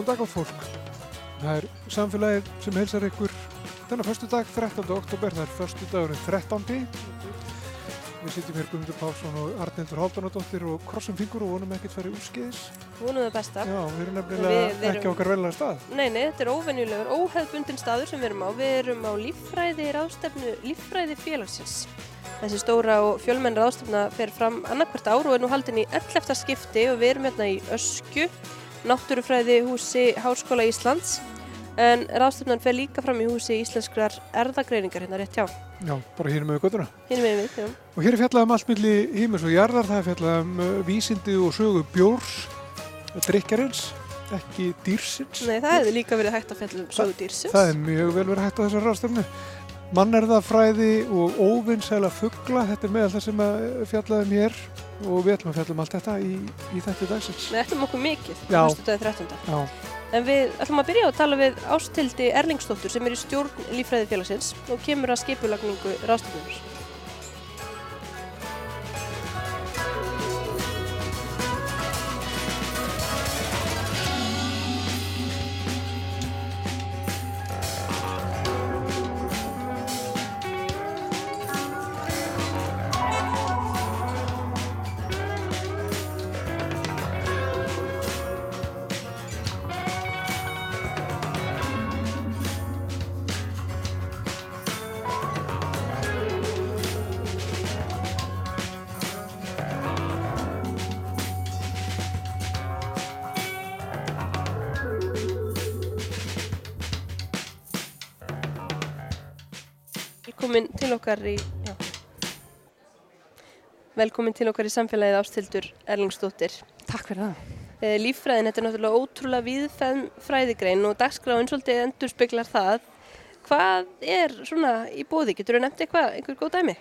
Góðan dag átt fólk. Það er samfélagið sem heilsar ykkur þennan förstu dag, 13. oktober, það er förstu dagurinn 13. Við sitjum hér Guðmundur Pálsson og Arnildur Háldanadóttir og krossum fingur og vonum ekkert farið úrskeiðis. Vonum það besta. Já, við erum nefnilega Við erum- ekki á okkar velja stað. Nei, nei, þetta er óvenjulegur, óhefbundin staður sem við erum á. Við erum á líffræði ráðstefnu, líffræði félagsins. Þessi stóra og fjölmenn ráðstefna fer fram annarkvært ár og er nú haldin í 11. skipti og við erum hérna í Ösku, náttúrufræði húsi Háskóla Íslands. En ráðstefnan fer líka fram í húsi íslenskrar erðagreiningar hérna rétt hjá. Já, bara hér með göttuna. Hinn með við, já. Og hér er fjallað um allt milli hímis og jarðar, það er fjallað um uh, vísindi og sögu bjórs, drikjarins, ekki dýrsins. Nei, það hefði líka verið hægt að fjalla um sögu dýrsins. Það er mjög vel verið hægt á þessar ráðstöfnu. Mannerðafræði og óvinnsæla fuggla, þetta er meðal það sem að fjallaðum hér og við ætlum að fjalla um allt þetta í, í þetta dagsins. Við ætlum okkur mikið, Já. fyrstu dagið 13. Já, En við ætlum að byrja á að tala við Ástildi Erlingsdóttur sem er í stjórn lífræði félagsins og kemur að skipulagningu ráðstöfunar. Okkar í já. Velkomin til okkar í samfélagið Ástildur Erlingsdóttir. Takk fyrir það. Eh, Líffræðin, þetta er náttúrulega ótrúlega viðfæðn fræðigrein og dagskráin svolítið endur speklar það. Hvað er svona í bóði? Getur þú nefnt eitthvað, einhver góð dæmi?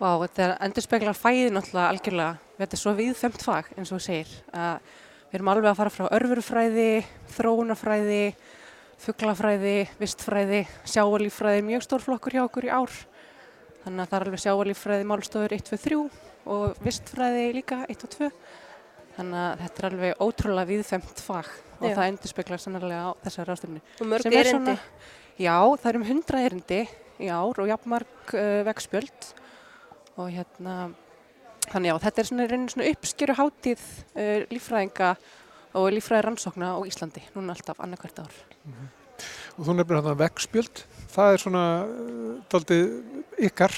Vá, þetta er endur speklar fæðið náttúrulega algjörlega. Þetta er svo viðfemt fag eins og segir. Að við erum alveg að fara frá örfurufræði, þróunafræði, fugglafræði, vistfræði, sjáalíffræði, mjög stór flokkur hjá okkur í ár. Þannig að það er alveg sjáalíffræði málstofur 1, 2, 3 og vistfræði líka 1 og 2. Þannig að þetta er alveg ótrúlega viðfemt fag og Já. það endur speklar sannarlega á þessari ráðstöfni. Og mörg Sem er erindi. Já, það er um 100 erindi í ár og jafnmark uh, vegspjöld og hérna, þannig já, þetta er svona, rauninni svona uppskjöru hátíð uh, líffræðinga og líffræði rannsókna á Íslandi, núna alltaf annarkvært ár. og þú nefnir hann að veggspjöld. Það er svona uh, daldið ykkar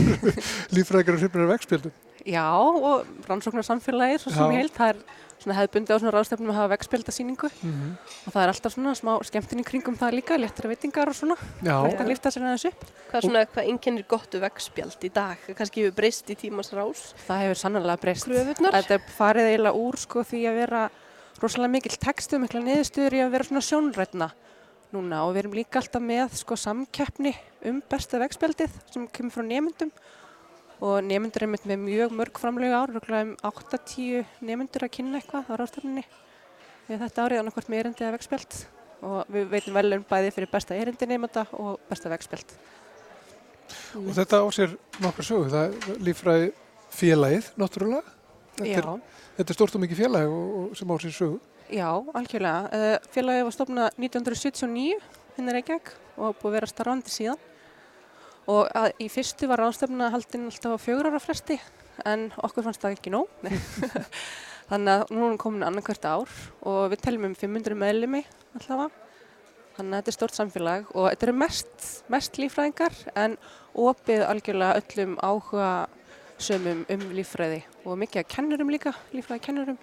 lífræðingar og hrifnir af veggspjöldum. Já, og rannsóknar samfélagið, svo sem Já. ég held, það er svona hefðbundi á svona ráðstefnum að hafa vegspjöldasýningu Mm og það er alltaf svona smá skemmtinn í kringum það líka, léttra veitingar og svona, Já, hægt að lifta sér aðeins upp. Hvað, svona, hvað einkennir gottu vegspjald í dag? Kannski hefur breyst í tímans rás? Það hefur sannlega breyst. Kröfurnar? Þetta er farið eiginlega úr sko því að vera rosalega mikill textu, mikla neðustuður í að vera svona sjónrætna núna og við erum líka alltaf með sko samkeppni um besta vegspjaldið sem kemur frá nemyndum og nemyndur er með mjög mörg framlega ár, örugglega um 8-10 nemyndur að kynna eitthvað á ráðstafninni við þetta árið annarkvort með erindi eða vegspjald og við veitum vel um bæði fyrir besta erindi nemynda og besta vegspjald. og þetta á sér nokkra sögu. Það er lífræði félagið, náttúrulega. Þetta er, þetta er stort og mikið félag og, og sem á sér sögu. Já, algjörlega. Uh, félagið var stofnað 1979 hinn er Reykjavík og búið að vera starfandi síðan. Og að, í fyrstu var ráðstefna haldinn alltaf á fjögur ára fresti en okkur fannst það ekki nóg. Þannig að nú erum komin annarkvært ár og við teljum um 500 meðlumi allavega. Þannig að þetta er stort samfélag og þetta eru mest, mest líffræðingar en opið algjörlega öllum áhuga sömum um líffræði og mikið að kennurum líka, líffræði kennurum.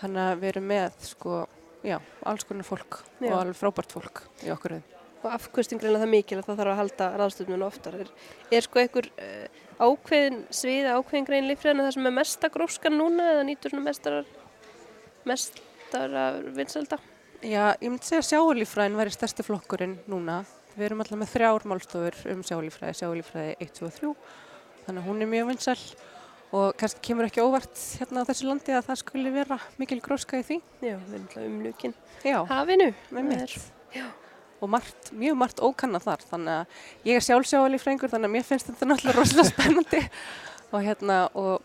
Þannig að við erum með sko, já, alls konar fólk Já. og alveg frábært fólk í okkur rauð. Og afkvöstingreina það mikil að það þarf að halda ráðstöfnuna oftar. Er, er sko einhver uh, ákveðin sviða, ákveðin grein líffræðina það sem er mesta gróskan núna eða nýtur svona mestarar, mestarar vinselda? Já, ég myndi segja að sjáulífræðin væri stærsti flokkurinn núna. Við erum alltaf með þrjár málstofur um sjáulífræði, sjáulífræði 1, 2 og 3. Þannig að hún er mjög vinsæl og kannski kemur ekki óvart hérna á þessu landi að það skuli vera mikil gróska í því. Já, við erum alltaf umlukin. Já, Hafinu. með mitt. er- Og margt, mjög margt ókanna þar. Þannig að ég er sjálfsjáulífræðingur þannig að mér finnst þetta náttúrulega rosalega spennandi. Og hérna, og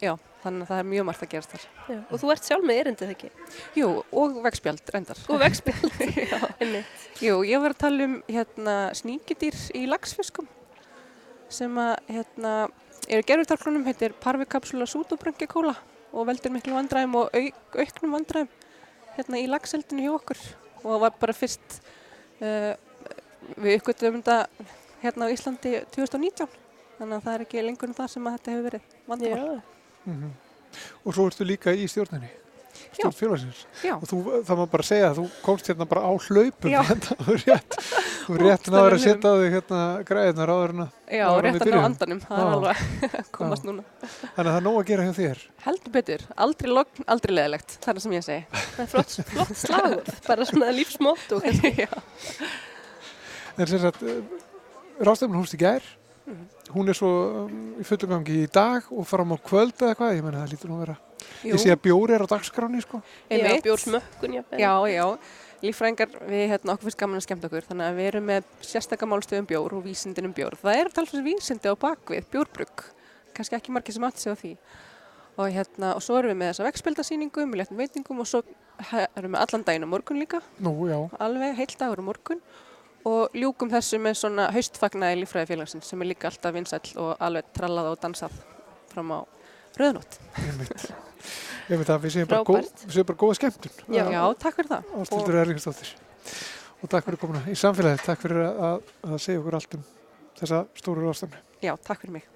já, þannig að það er mjög margt að gerast þar. Já. Og þú ert sjálf með erindið ekki? Jú, og vegspjald reyndar. Og vegspjald. Einmitt. Jú, ég var að tala um hérna, sníkjudýr í lagsfiskum sem að hérna, eru gerðurtarklunum, heitir parvikapsula sútubröngikóla og veldur miklu vandræðum og auk, auknum vandræðum hérna í lagseldinu hjá okkur. Og var bara fyrst uh, við uppgötum þetta hérna á Íslandi 2019 þannig að það er ekki lengur en það sem þetta hefur verið vandamál. Mm Og svo ertu líka í stjórninni, stjórn félagsins. Já. Og þú, það má bara segja að þú komst hérna bara á hlaupum Já. hérna og rétt, rétt náður að setja á þig hérna græðina ráðurina. Já, áður en við rétt að ná andanum, það er Já. alveg að komast núna. Þannig að það er nóg að gera hjá þér. Heldur betur, aldrei logn, aldrei leðilegt, það er það sem ég segi. Það er flott, flott slagur, bara svona lífsmótt og Já. En sem sagt, ráðstefnum hófst í gær, Mhm. hún er svo um, í fullum gangi í dag og fram á kvöld eða hvað, ég menna það lítur nú að vera. Jú, Ég sé að bjóri er á dagskráni, sko. Já, einmitt. bjór smökkun, já. Já, já, líffræðingar, við hérna okkur finnst gaman að skemmta okkur, þannig að við erum með sérstaka málstöðum bjór og vísindin um bjór. Það eru talsveg vísindi á bakvið, bjórbrugg, kannski ekki margir sem sig á því. Og hérna, og svo erum við með þessa vegspildasýningu, með léttum veitingum og svo erum við með allan daginn á morgun líka, Nú, já. alveg heilt dagur á morgun og ljúkum þessu með svona haustfagnaði líffræðifélagsins sem er líka alltaf vinsæll og alveg trallað og dansað fram á rauðnótt. Ég veit. Að við séum bara, góð, séum bara góða skemmtun. Já. Já, takk fyrir það. Ástildur Erlingsdóttir. Og takk fyrir komuna í samfélagið. Takk fyrir að, að segja okkur allt um þessa stóru ráðstefnu. Já, takk fyrir mig.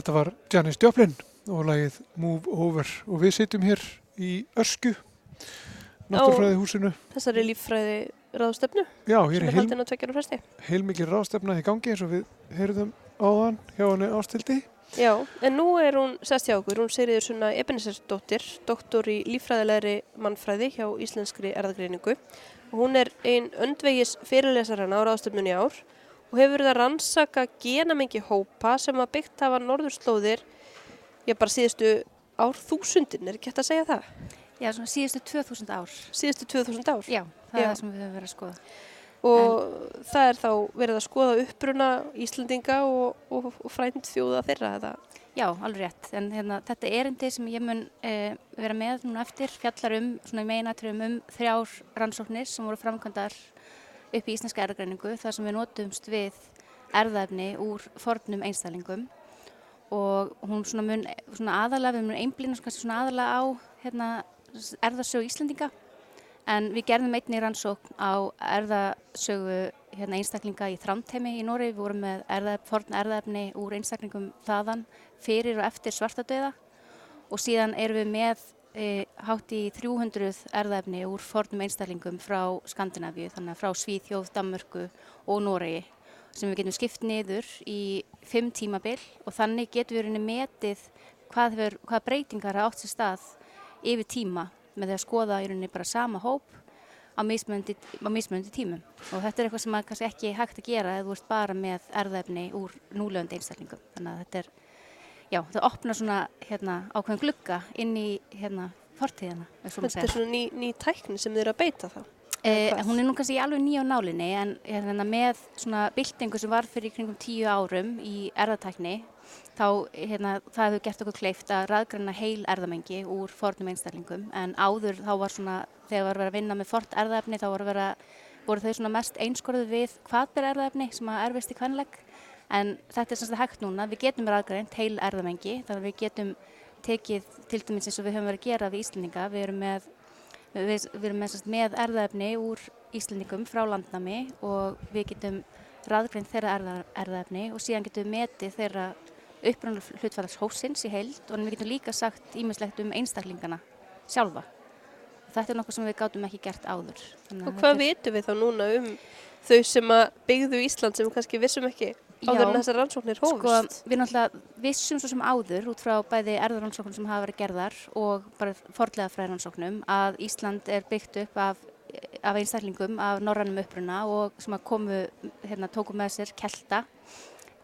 Þetta var Janis Joplin og lagið Move Over. Og við sitjum hér í Ösku, náttúrfræði húsinu. Þessari líffræði ráðstefnu Já, hér er er heil, heilmikið ráðstefna í gangi eins og við heyrðum áðan hjá henni ástildi. Já, en nú er hún sest hjá okkur, hún Sigriður Sunna Ebenesersdóttir, doktor í líffræðilegri mannfræði hjá Íslenskri erðagreiningu og hún er ein öndvegis fyrirlesarana á ráðstöfnunni ár og hefur verið að rannsaka genamengi hópa sem að byggt hafa norðurslóðir, já bara síðustu ár þúsundin, er ekki hægt að segja það? Já, svona síðustu 2000 ár. Síðustu 2000 ár. Já, það Já. er það sem við höfum verið að skoða. Og það er þá verið að skoða uppruna Íslandinga og, og, og frænd þjóða þeirra eða? Já, alveg rétt. En hérna, þetta erindi sem ég mun eh, vera með núna eftir fjallar um, svona í meinatriðum um þrjár rannsóknir sem voru framkvæmdar upp í íslenska erðagreiningu þar sem við notumst við erðaefni úr fornum einstælingum og hún svona mun svona aðalega, við mun einblínast kannski svona aðalega á hérna, erðasögu Íslandinga en við gerðum einni rannsókn á erðasögu hérna, einstaklinga í Þrándheimi í Nóri. Við vorum með erðaef, forn erðaefni úr einstaklingum þaðan fyrir og eftir svartadauða. Og síðan erum við með e, hátt í 300 erðaefni úr fornum einstaklingum frá Skandinavíu, þannig að frá Svíþjóð, Danmörku og Noregi sem við getum skipt niður í fimm tímabil. Og þannig getum við rauninni metið hvað, hefur, hvað breytingar hafa átt sér stað yfir tíma með því að skoða í rauninni bara sama hóp á mismunandi, á mismunandi tímum. Og þetta er eitthvað sem er kannski ekki hægt að gera ef þú ert bara með erðefni úr núlegandi einstaklingum. Þannig að þetta er, já, það opnar svona hérna, ákveðin glugga inn í hérna, fortíðina Þetta er svona ný, ný tækni sem þið eru að beita það. Eh, hún er nú kannski alveg nýja á nálinni en hérna, með svona byltingu sem var fyrir kringum tíu árum í erðatækni þá hérna, það hefur gert okkur kleift að raðgræna heil erðamengi úr fornum einstælingum en áður þá var svona þegar var verið að vinna með fort erðaefni þá var verið að voru þau svona mest einskorðu við hvað ber erðaefni sem að erfist í kvenleg en þetta er svona hægt núna, við getum raðgrænt heil erðamengi þannig að við getum tekið til dæmis eins og við höfum verið að gera við Íslendinga, við erum með við, við erum með, með erðaefni úr Íslendingum frá landnami og við getum raðgreint þeirra erða, erðaefni og síðan getum við metið þeirra upprannar hlutfallars hósins í heild og við getum líka sagt ímislegt um einstaklingana sjálfa. Þetta er nokkuð sem við gátum ekki gert áður. Og hvað vitum við þá núna um þau sem að byggðu Ísland sem við kannski vissum ekki áður en þessar rannsóknir Sko, hófust? við náttúrulega vissum svo sem áður út frá bæði erðaransóknum sem hafa verið gerðar og bara forlega fræðaransóknum að Ísland er byggt upp af, af einstaklingum af norrannum uppruna og sem að komu, hérna, tóku með sér kelta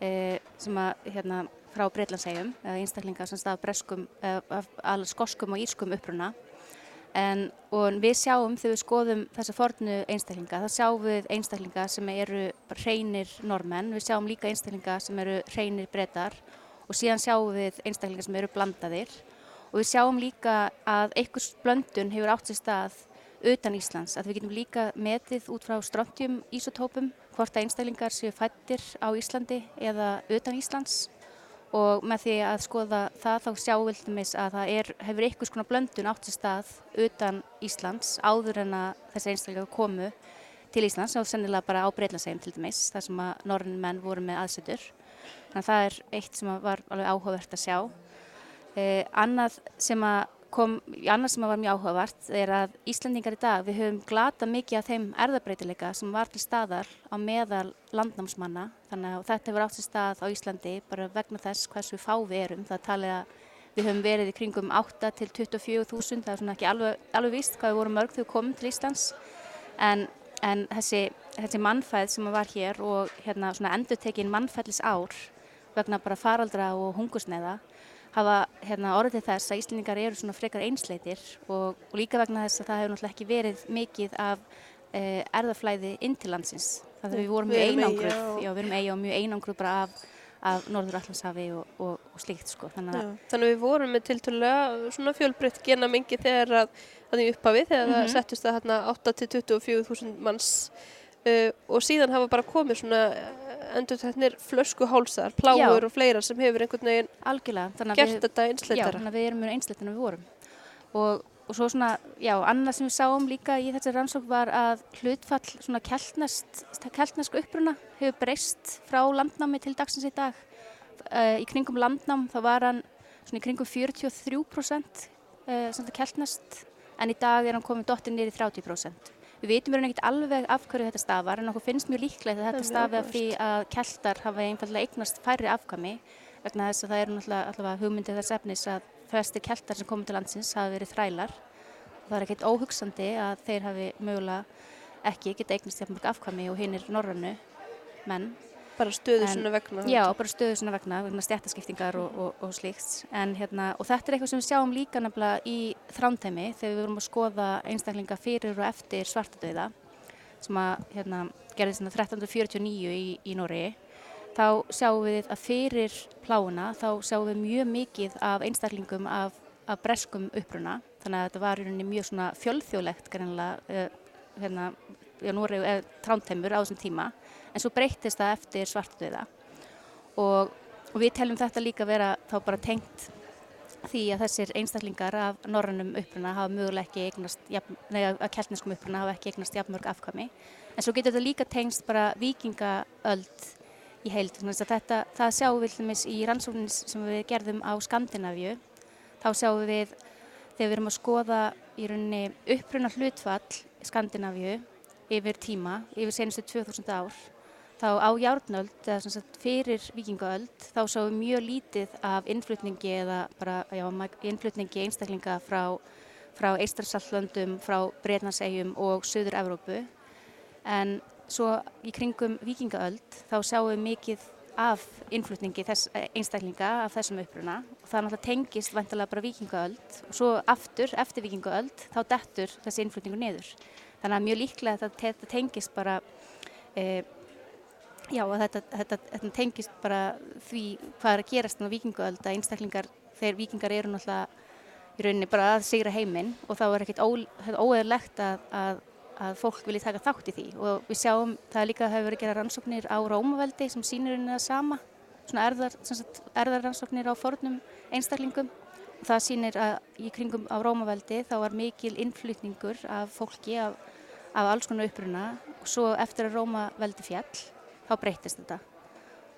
e, sem að, hérna, frá Breitlandsegjum, eða einstaklinga sem stað af breskum, eða af alveg skoskum og írskum uppruna En, og við sjáum þegar við skoðum þessa fornu einstaklinga, þá sjáum við einstaklinga sem eru hreinir normenn, við sjáum líka einstaklinga sem eru hreinir brettar og síðan sjáum við einstaklinga sem eru blandaðir. Og við sjáum líka að einhvers blöndun hefur átt sér stað utan Íslands, að við getum líka metið út frá strontium ísotópum hvort að einstaklingar séu fættir á Íslandi eða utan Íslands og með því að skoða það þá dæmis að það er, hefur einhvers konar blöndun átt sér stað utan Íslands áður en að þessi einstaklega komu til Íslands og sennilega bara á Breitlandsegjum til dæmis þar sem að norrinn menn voru með aðsetur. Þannig að það er eitt sem var alveg áhugavert að sjá. Eh, annað sem að kom, annað sem var mjög áhugavert er að Íslandingar í dag, við höfum glata mikið af þeim erðabreitileika sem var til staðar á meðal landnámsmanna. Þannig að þetta hefur átt sér stað á Íslandi bara vegna þess hversu fá við erum. Það talið að við höfum verið í kringum 8 til 24 þúsund. Það er svona ekki alveg, alveg víst hvað við vorum mörg þegar við komum til Íslands. En, en þessi, þessi mannfæð sem var hér og hérna svona endurtekin mannfællis ár vegna bara faraldra og hungursneiða hafa hérna, orðið þess að Íslendingar eru svona frekar einsleitir og, og líka vegna þess að það hefur náttúrulega ekki verið mikið af eh, erðaflæði inn til landsins. Það að við vorum mjög einangruð, já við erum eiga og mjög einangruð bara af, af Norður Allandshafi og, og, og slíkt sko. Þannig að, Þannig að við vorum með tiltölulega svona fjölbreytt genamengi þegar að, að því upphafi þegar Mhm. settust það hérna 8 til 24 þúsund manns uh, og síðan hafa bara komið svona endur þettinir flöskuhálsar, plágur Já. og fleira sem hefur einhvern veginn gert við, þetta já, einsleitara. þannig að við erum mjög einsleitir en við vorum. Og, og svo svona, já, annað sem við sáum líka í þessi rannsók var að hlutfall svona keltnesk uppruna hefur breyst frá landnámi til dagsins í dag. uh, í kringum landnám þá var hann svona í kringum 43% uh, keltnast en í dag er hann komið dottir í 30%. Við vitum verið ekkert alveg af hverju þetta stafar en okkur finnst mjög líklegt að þetta stafi af því að keltar hafa einfallega eignast færri afkami vegna þess að það eru náttúrulega hugmyndið þess efnis að flestir keltar sem komið til landsins hafa verið þrælar. Og það er ekkert óhugsandi að þeir hafi mögulega ekki geta eignast jafn mörg afkami og hinn er norrannu menn Bara stöðu svona vegna. Já, bara stöðu svona vegna, vegna stjættaskiptingar og, og, og slíkt. En hérna, og þetta er eitthvað sem við sjáum líka nefnilega í þrántæmi þegar við vorum að skoða einstaklinga fyrir og eftir svartadauða sem að hérna, gerði svona 1349 í, í Nóri. Þá sjáum við að fyrir pláuna þá sjáum við mjög mikið af einstaklingum af, af breskum uppruna. Þannig að þetta var mjög svona fjölþjóðlegt greinlega uh, hérna, í Nóri, uh, þrántæmur á þessum tíma en svo breyttist það eftir svartadauða og, og við teljum þetta líka vera þá bara tengt því að þessir einstaklingar af norrannum uppruna hafa mögulega ekki eignast, jafn, nei að keltneskum uppruna hafa ekki eignast jafnmörg afkvæmi. En svo getur þetta líka tengst bara vikingaöld í heild. Þetta, það sjáum við dæmis í rannsóknin sem við gerðum á Skandinavíu. Þá sjáum við þegar við erum að skoða í rauninni uppruna hlutfall Skandinavíu yfir tíma, yfir senustu 2000 ár þá á járnöld, eða sagt fyrir vikingaöld, þá sáum mjög lítið af innflutningi eða bara, já, innflutningi einstaklinga frá, frá Eistarsaltlöndum, frá Breitnarsegjum og Suður Evrópu. En svo í kringum vikingaöld þá sjáum við mikið af innflutningi þess einstaklinga af þessum uppruna og það náttúrulega tengist vantilega bara vikingaöld og svo aftur, eftir vikingaöld, þá dettur þessi innflutningu niður. Þannig að mjög líklega þetta tengist bara e, Já, og þetta, þetta, þetta tengist bara því hvað er að gerast á vikinguöld að einstaklingar, þeir vikingar eru náttúrulega í rauninni bara að sigra heiminn og þá er ekkert óeðlegt að, að, að fólk vilji taka þátt í því. Og við sjáum, það líka hefur verið að gera rannsóknir á Rómaveldi sem sýnir henni það sama, svona erðar, sagt, erðarrannsóknir á fornum einstaklingum. Og það sýnir að í kringum á Rómaveldi þá var mikil innflutningur af fólki af, af alls konar uppruna. Og svo eftir að Rómaveldi fjall þá breytist þetta.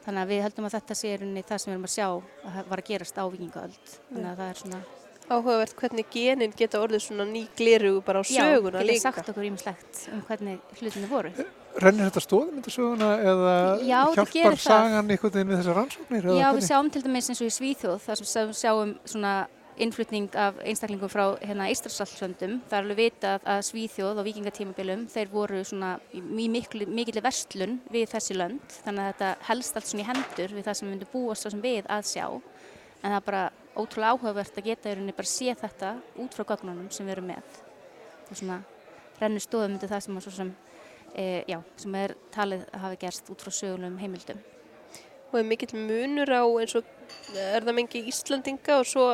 Þannig að við heldum að þetta sé í rauninni það sem við erum að sjá að var að gerast á vikingaöld. Þannig að það er svona, Áhugavert hvernig genin geta orðið svona ný glerugu bara á söguna já, líka. geta sagt okkur ímislegt um hvernig hlutinni voru. Rennir þetta stóðmyndasöguna eða Já, hjálpar sagan einhvern veginn við þessar rannsóknir? Já, við sjáum til dæmis eins og í Svíþjóð þar sem sjáum svona innflutning af einstaklingum frá hérna Ístrasallsöndum. Það er alveg vitað að Svíþjóð á vikingatímabilum, þeir voru svona í mikilli verslun við þessi lönd. Þannig að þetta helst allt svona í hendur við það sem við myndum búast svo sem við að sjá. En það er bara ótrúlega áhugavert að geta í rauninni bara sé þetta út frá gögnunum sem við erum með. Og svona rennur stóðum undir það sem, sem, e, já, sem er talið að hafi gerst út frá sögulegum heimildum. Og er mikill munur á eins og er það mengi Íslandinga og svo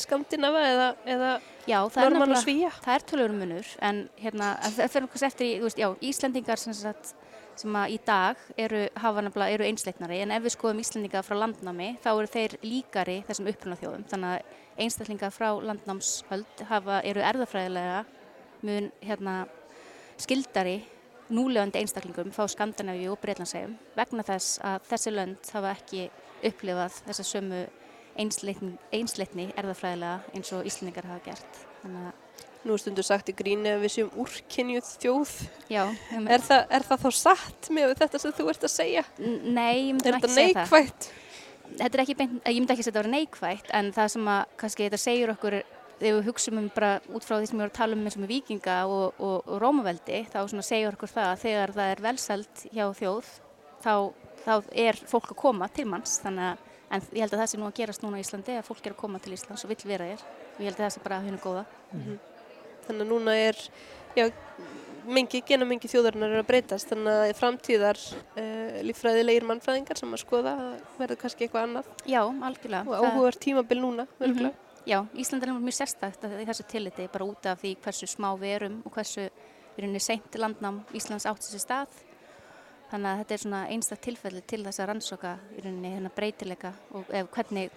Skandinava eða, eða Já, Normann og Svíja? Það er tölur munur, en hérna, að það fyrir okkur eftir þú veist, já, Íslendingar sem, sagt, sem í dag eru, eru einsleiknari, en ef við skoðum Íslendinga frá landnámi, þá eru þeir líkari þessum uppruna þjóðum, þannig að einstaklingar frá landnámshöld hafa, eru erðafræðilega mun, hérna, skildari núlegandi einstaklingum frá Skandinavíu og Breitlandsegjum vegna þess að þessi lönd hafa ekki upplifað þessa sömu einsleitni, einsleitni erðafræðilega eins og Íslendingar hafa gert. Nú er stundu sagt í gríni að við séum úrkynjuð þjóð. Já, Er það, er það þá satt með þetta sem þú ert að segja? Nei, ég myndi þetta ekki segja það. Þetta er ekki beint, ég myndi ekki segja þetta að vera neikvægt, en það sem að kannski þetta segir okkur, þegar við hugsaum um bara út frá því sem við erum að tala um eins og með vikinga og, og, og rómaveldi, þá segir okkur það að þegar það er velsælt hjá þjóð, þá, þá er fólk að koma til manns, þannig að, en ég held að það sé nú að gerast núna í Íslandi, að fólk er að koma til Íslands og vill vera þér, og ég held að það sé bara hennu góða. Þannig að núna er, já, mengi, genamengi þjóðarinnar er að breytast. Þannig að framtíðar uh, líffræðilegir mannfræðingar sem að skoða verður kannski eitthvað annað. Já, algjörlega. Og Það- áhugaður tímabil núna, örgulega. Já, Ísland er mjög sérstakt að- í þessu tilliti bara út af því hversu smá við erum og hversu í rauninni seint landnám Íslands átt þessi stað. Þannig að þetta er svona einstak tilfelli til þess að rannsóka í rauninni hérna breytileika og ef hvernig,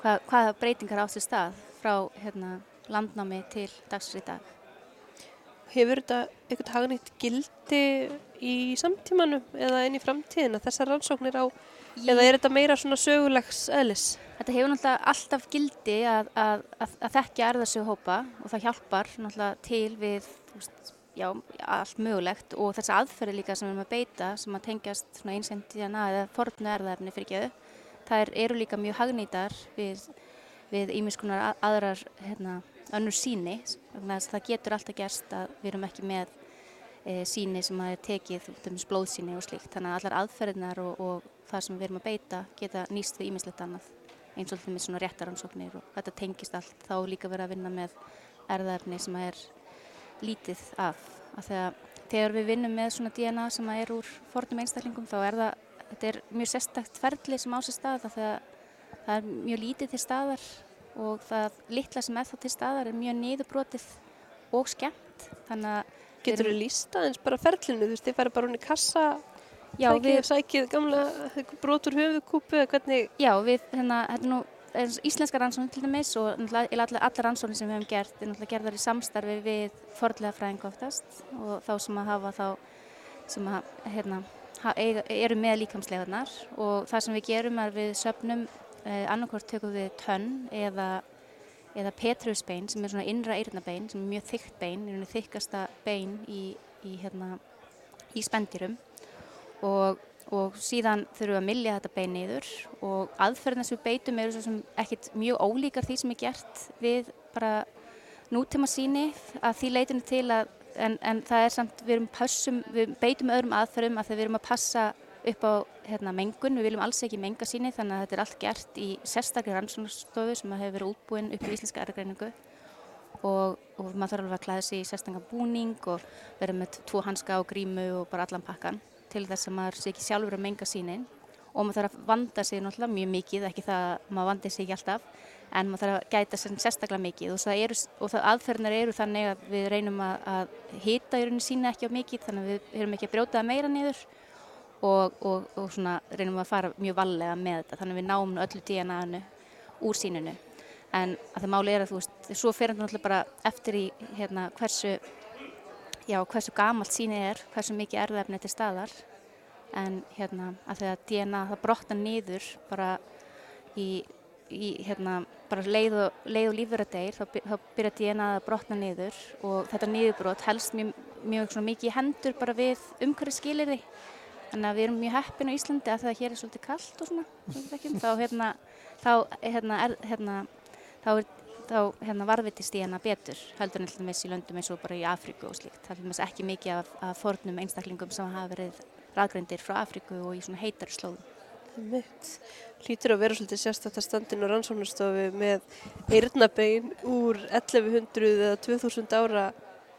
hvað, hvaða breytingar átt sér stað frá hérna, landnámi til dagsins í dag. Hefur þetta eitthvað hagnýtt gildi í samtímanum eða inn í framtíðina, þessar rannsóknir á, eða er þetta meira svona sögulegs eðlis? Þetta hefur náttúrulega alltaf gildi að, að, að, að þekkja erðarsögu hópa og það hjálpar náttúrulega til við veist, já, allt mögulegt. Og þessi aðferði líka sem við erum að beita sem að tengjast svona einsemt DNA eða fornu erðaefni fyrir geðu, þær eru líka mjög hagnýtar við, ímiskunar aðrar hérna, önnur síni, þess að það getur alltaf gerst að við erum ekki með e, síni sem að er tekið, dæmis blóðsíni og slíkt, þannig að allar aðferðinar og, og það sem við erum að beita geta nýst við ímislegt annað eins og alltaf með svona réttaransóknir og þetta tengist allt, þá líka verið að vinna með erðaefni sem er lítið af, af þegar, þegar við vinnum með svona DNA sem er úr fornum einstaklingum þá er það, þetta er mjög sérstakt ferli sem á sér stað af því að það er mjög lítið til staðar og það litla sem er þá til staðar er mjög niðurbrotið og skemmt. Getur þú lísta eins bara ferlinu, þú veist, þið færi bara hún í kassa, já, sækið, við, sækið gamla brotur höfuðkúpu eða hvernig, já, við hérna, þetta er nú íslenska rannsóknir til dæmis og allar, rannsóknir sem við hefum gert er náttúrulega gerðar í samstarfi við forðlega fræðingu oftast og þá sem að hafa þá sem að hérna, eiga, eru með líkamslegarnar og það sem við gerum er við söpnum eh, annarkort tökum við tönn eða, eða petrusbein sem er svona innra eyrnabein sem er mjög þykkt bein, er einu þykkasta bein í, í, hérna, í spendirum og, og síðan þurfum við að millja þetta bein niður. Og aðferðina sem við beitum eru svo sem ekkit mjög ólíkar því sem er gert við bara nútíma síni að því leitinu til að en, en það er samt, við, passum, við beitum öðrum aðferðum að við erum að passa upp á hérna, mengun, við viljum alls ekki menga síni þannig að þetta er allt gert í sérstaklega rannsóknarstofu sem hefur verið útbúin upp í íslenska ergreiningu og, og maður þarf alveg að klæða sig í sérstaklega búning og vera með tvo hanska og grímu og bara allan pakkan til þess að maður sé ekki sjálfur að menga sínin og maður þarf að vanda sig náttúrulega mjög mikið, ekki það að maður vandi sig ekki alltaf en maður þarf að gæta sér sérstaklega mikið og það, eru, og það aðferðnar eru þannig að við reynum að, að hita í rauninni sína ekki á mikið þannig að við erum ekki að brjóta það meira niður og, og, og svona reynum að fara mjög vallega með þetta þannig að við náum öllu DNA-inu úr síninu en að það máli er að þú veist, svo fer þetta náttúrulega bara eftir í hérna hversu já, hversu gamalt síni er, hversu mikið erðefni til staðar. En hérna að þegar DNA það brotnar niður bara í, í hérna bara leið og, leið og lífverða deyr þá, þá byrja DNA að brotna niður og þetta niðurbrot helst mjög, mjög svona mikið í hendur bara við umhverju skilirði þannig að við erum mjög heppin á Íslandi að það hér er svolítið kallt og svona þekkjum, þá hérna þá hérna, er, hérna, þá, er, þá hérna varvitist DNA betur heldur en alltaf í löndum eins og bara í Afríku og slíkt. Það er dæmis ekki mikið af, af fornum einstaklingum sem hafa verið raðgreindir frá Afríku og í svona heitar slóðum. mitt, hlýtur að vera svolítið sérstætt að standin og rannsóknarstofu með eyrnabein úr 1100 eða 2000 ára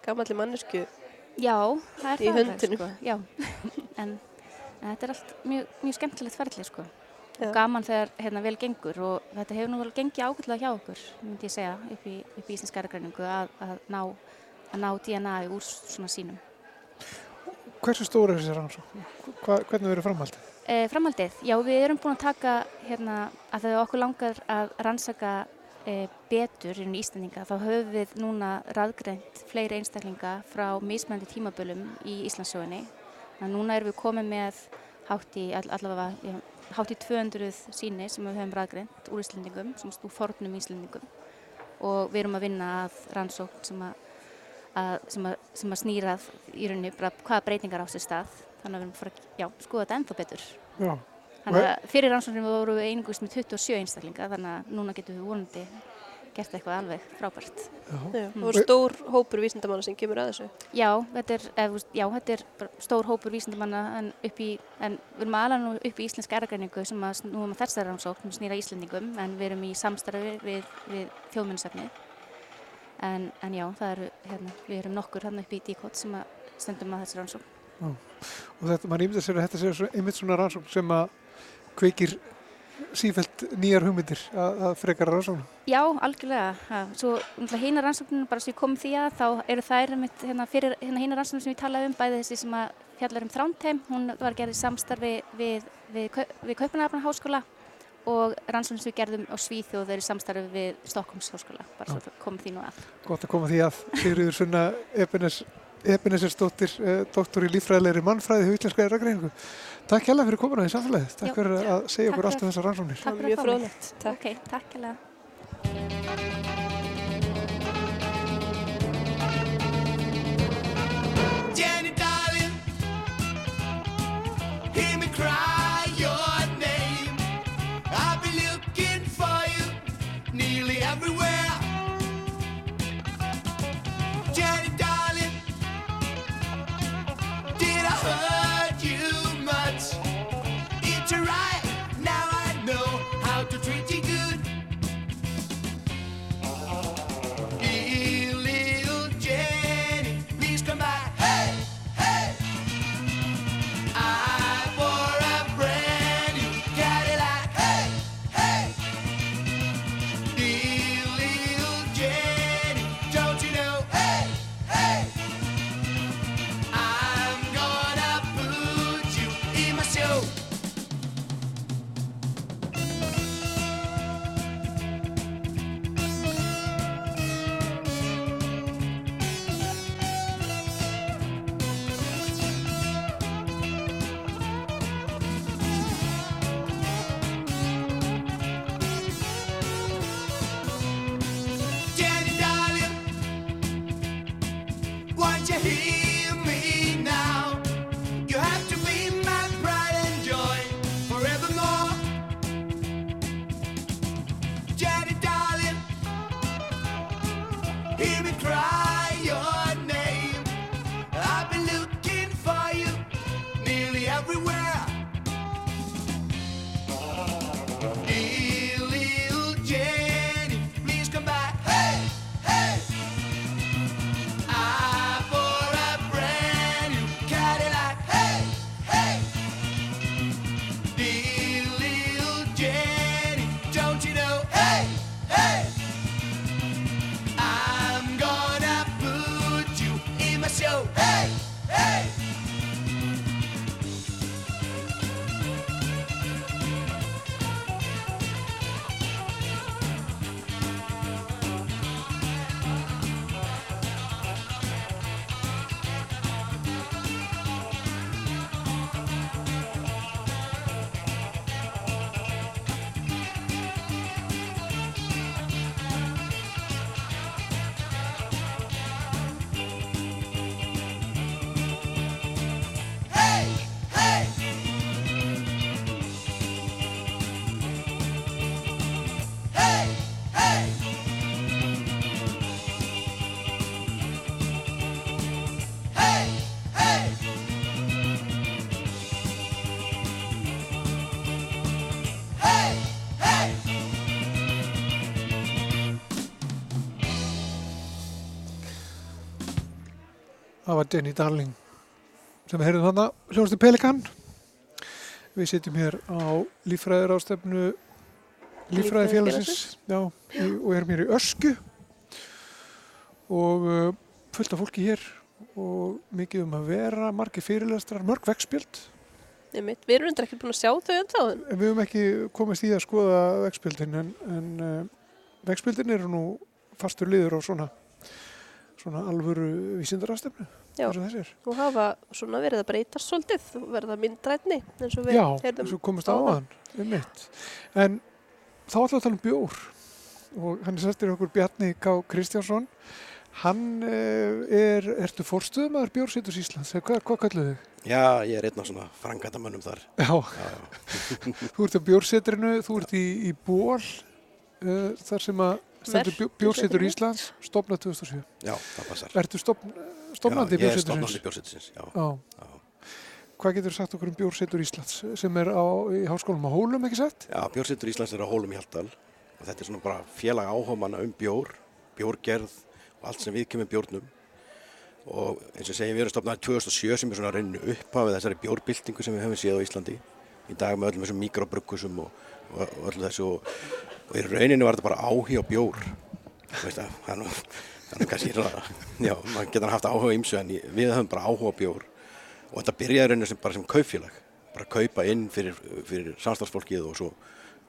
gamalli mannesku. Já, það er Í það alveg, höndunum. sko. Já, en, en þetta er allt mjög, mjög skemmtilegt ferli sko. Og gaman þegar hérna vel gengur og þetta hefur nú vel gengið ákveðlega hjá okkur, myndi ég segja, upp í, upp í íslenska ergreiningu að, að, ná, að ná DNA úr svona sínum. Hversu stóra er þessi rannsókn? Hvernig verður framhaldið? E, framhaldið, já við erum búin að taka hérna að þegar okkur langar að rannsaka e, betur í Íslandinga þá höfum við núna raðgreint fleiri einstaklinga frá mismændi tímabölum í Íslandsjóðinni. Núna erum við komið með hátt í all, allavega hátt í 200 síni sem við höfum raðgreint úr Íslandingum, sem úr fornum Íslandingum og við erum að vinna að rannsókn sem að, að, sem að, sem að snýrað í rauninni hvaða breytingar á sér stað. Þannig að við erum að fara að já, skoða þetta ennþá betur. Já, Þannig að fyrir rannsóknum voru við einungust með 27 einstaklinga þannig að núna getum við vonandi gert eitthvað alveg frábært. já. Já, það voru stór hópur vísindamanna sem kemur að þessu. Já, þetta er, veist, já, þetta er stór hópur vísindamanna en, í, en við erum aðalega nú upp í íslenska ergreiningu sem að snúum að þessari rannsókn snýra Íslendingum en við erum í samstarfi við, við þjóðmunnsefni. En, en já, það eru, hérna, við erum nokkur hann upp í díkot sem að stendum að þessari rannsókn. Og þetta, mann ímyndar sér að þetta sé svo- einmitt svona rannsókn sem að kveikir sífælt nýjar hugmyndir að, að frekara rannsóknum. Já, algjörlega. Ja, svo hína rannsókninu, bara sem ég kom því að, þá eru þær einmitt, hérna, fyrir hérna, hína rannsókninu sem ég talaði um, bæði þessi sem að fjallar um þrántheim, hún var gerð í samstarfi við, við, Kau- við Kaupanarafna háskóla og rannsóknir sem við gerðum á Svíþjóð er í samstarfi við Stokkums háskóla, bara svo komum því nú að. Gott að koma því að Sigriður Sunna Ebenes, Ebenesersdóttir, eh, doktor í líffræðilegri mannfræði hjá Íslenska eragreiningu. Takk hjá fyrir komuna í samfélagið. Takk Já, fyrir já, að segja takk okkur allt um þessar rannsóknir. Takk fyrir mjög að fá mig. fróðlegt. Takk. Ok, takk hérlega. Jenny, darling, hear me cry Það var Jenny Darling sem við heyrðum þarna hljóðastu Pelikan. Við sitjum hér á líffræðir ástefnu líffræðifélagsins já, í, og erum hér í Ösku og uh, fullt af fólki hér og mikið um að vera, margir fyrirlestrar, mörg vegspjöld. Við erum reyndar ekki búin að sjá þau ennþá. en En við höfum ekki komist í að skoða vegspjöldin en, en uh, vegspjöldin eru nú fastur liður á svona, svona alvöru vísindarastefnu. Já. eins og hafa svona verið að breytast svolítið og verða myndrætni eins og við Já, heyrðum eins og komast á áðan. hann, um mitt. En þá við að tala um bjór og hann er sestur okkur Bjarni K. Kristjánsson. Hann uh, er, ertu fórstuðumæður Bjórsétus Íslands, eða hvað, hvað kalluðu þig? Já, ég er einn af svona frangatamönnum þar. Já, Já, já. þú ert á Bjórsetrinu, þú ert í, í Ból, uh, þar sem að stendur Ver- Bjó- Bjórsetur Bjórsetrinu. Íslands, stopnað 2007. já, það passar. Ertu stopn, stopnandi já, ég er stofnandi Bjórsetursins? bjórsetusins, já. Já. Hvað getur sagt okkur um Bjórsetur Íslands sem er á, í háskólum á Hólum, ekki sett? Já, bjórsetur Íslands er á Hólum í Hjaltal og þetta er svona bara félag áhugamanna um bjór, bjórgerð og allt sem við kemur bjórnum. Og eins og segi, við erum stofnaði 2007 sem er svona reynu upphafið þessari bjórbyltingu sem við höfum séð á Íslandi. Í dag með öllum þessum mikrobruggusum og, og, og öllu þessu og, og í rauninu var þetta bara áhuga á bjór. Veist að, kannski já, maður getur haft áhuga á ymsu en við höfum bara áhuga á bjór. Og þetta byrjaði rauninu sem, bara sem kaupfélag, bara kaupa inn fyrir, fyrir samstagsfólkið og svo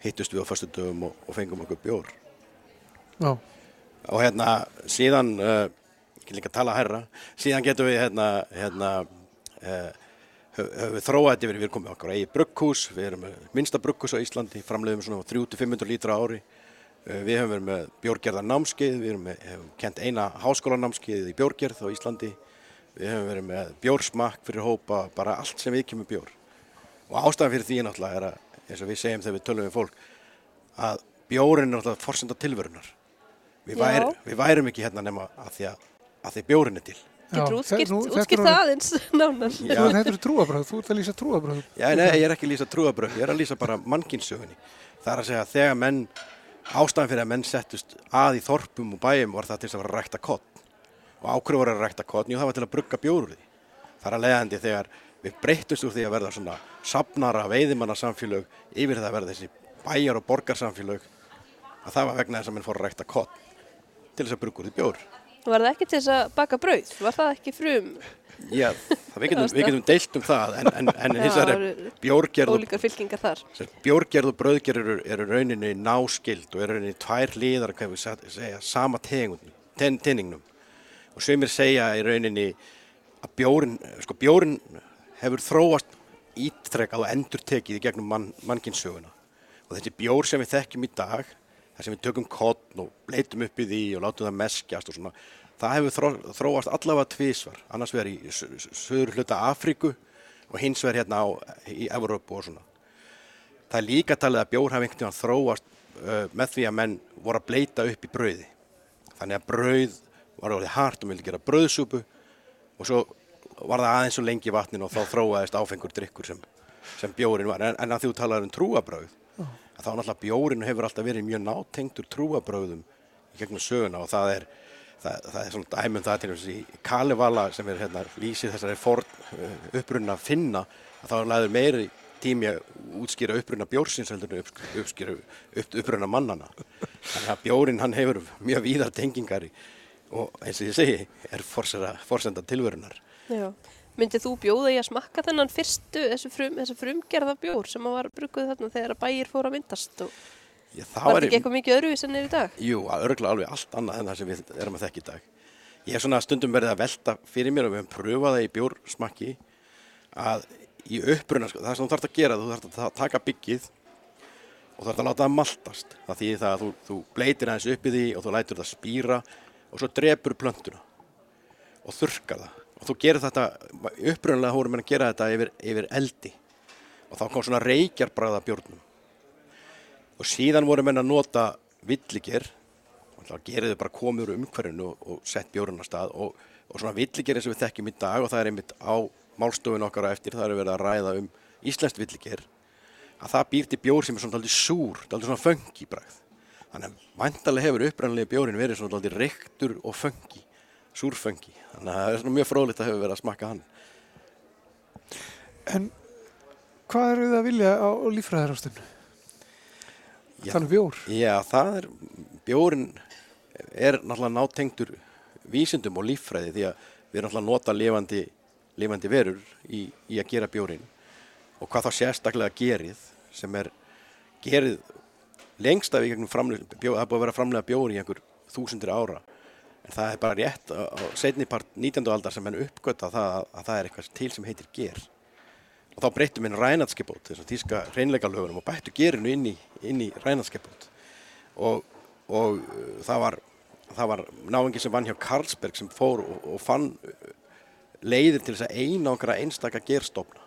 hittust við á föstu dögum og, og fengum okkur bjór. Já, Og hérna, síðan, uh, ekki líka að tala herra, síðan getum við hérna, hérna, uh, höfum við þróað þetta yfir, við erum komið okkar á eigið brugghús, við erum minnsta brugghús á Íslandi, framleiðum svona 300-500 lítra ári. Uh, við höfum verið með bjórgerðar námskeið, við erum með, hefum kent eina háskólanámskeið í bjórgerð á Íslandi. Við höfum verið með bjórsmakk fyrir hópa, bara allt sem við kemur bjór. Og ástæðan fyrir því náttúrulega er að, eins og við segjum þegar við tölum við fólk, að bjórin er náttúrulega forsenda tilverunar. Við, væri, við værum ekki hérna nema að því að, að því bjórin er til. Getur Já, útskýrt, nú- útskýrt það aðeins nánar. Já. Þú, þetta eru trúabröð, þú ert að lýsa trúabröð. Já, nei, ég er ekki að lýsa trúabröð, ég er að lýsa bara mannkynnsögunni. Það er að segja að þegar menn, ástæðan fyrir að menn settust að í þorpum og bæjum var það til að vera að rækta kott. Og ákveður voru að rækta kott, jú það var til að brugga bjór úr því. Það er að leiðandi þegar við breyttumst úr því að verða svona safnara veiðimannasamfélög yfir það að var það ekki til þess að baka brauð? Var það ekki frum? Já, það, við, getum, við getum deilt um það en, en, en Já, hins vegar er bjórgerð og Ólíkar fylkingar þar. Sem Bjórgerð og brauðgerð eru, eru rauninni náskild og eru rauninni tvær liðar, hvað við segja, sama tegund, ten, tenningnum. Og sömur segja í rauninni að bjórin, sko bjórin hefur þróast ítrekað og endur tekið í gegnum mann, mannkynnsöguna. Og þessi bjór sem við þekkjum í dag, þar sem við tökum kottn og leitum upp í því og látum það meskjast og svona, það hefur þró, þróast allavega tvísvar, annars vegar í söður hluta Afríku og hins vegar hérna á, í Evrópu og svona. Það er líka talið að bjór hafi einhvern veginn þróast uh, með því að menn voru að bleita upp í brauði. Þannig að brauð var orðið hart og vildi gera brauðsúpu og svo var það aðeins og lengi í vatninu og þá þróaðist áfengur drikkur sem, sem bjórin var. En, en að þú talaður um trúabrauð, að þá náttúrulega bjórin hefur alltaf verið mjög nátengdur trúabrauðum í gegnum söguna og það er, það, það er svona dæmum það til þess í Kalevala sem er hérna lýsið þessari forn uh, upprunna finna að þá laður meiri tími að útskýra upprunna bjórsins heldur en upp, uppskýra upp, upprunna mannana. Þannig að bjórin hann hefur mjög víðar tengingar í, og eins og ég segi er forsenda tilverunar. Já. Myndið þú bjóða í að smakka þennan fyrstu, þessu, frum, þessu frumgerða bjór sem var brugguð þarna þegar bæir fór að myndast og Já, var þetta ekki eitthvað mikið öðruvís en er í dag? Jú, að örgla alveg allt annað en það sem við erum að þekka í dag. Ég hef svona stundum verið að velta fyrir mér og við höfum pröfað það í bjórsmakki að í uppruna, sko, það sem þú þarfst að gera, þú þarfst að ta- taka byggið og þarfst að láta það maltast. Það þýðir það að þú, þú bleitir aðeins upp í því og þú lætur það spýra og svo drepur plöntuna og þurrkar það. Og þú gerir þetta, upprunalega hórum en að gera þetta yfir, yfir eldi. Og þá kom svona reykjarbræða bjórnum og síðan voru menn að nota villiger og þá gerðu þau bara komið úr umhverfinu og, og sett bjórun á stað. Og, og svona villiger eins og við þekkjum í dag og það er einmitt á málstofun okkar eftir, það er verið að ræða um íslenskt villiger að það býr til bjór sem er svona daldið súr, daldið svona föngi bragð. Þannig að vantarlega hefur upprænlega bjórin verið svona daldið reyktur og föngi súrföngi, þannig að það er svona mjög fróðlegt að hefur verið að smakka hann En hvað eru þið að vilja á, á líffræðarástunni? Já. Þannig bjór. Já, það er, bjórin er náttúrulega nátengdur vísindum og líffræði því að við erum náttúrulega að nota lifandi, lifandi verur í, í að gera bjórin og hvað þá sérstaklega gerið sem er gerið lengst af í gegnum framlega, bjó, það er búið að vera framlega bjóri í einhver þúsundir ára en það er bara rétt á, á setni part 19. aldar sem henn uppgötta það að, að það er eitthvað til sem heitir ger. Og þá breyttum við rænatskipót, þessum tíska reynleika lögunum og bættu gerinu inn í, í rænatskipót og, og uh, það var, var náingi sem vann hjá Carlsberg sem fór og, og fann uh, leiðir til þess að eina okkar einstaka gerstofna.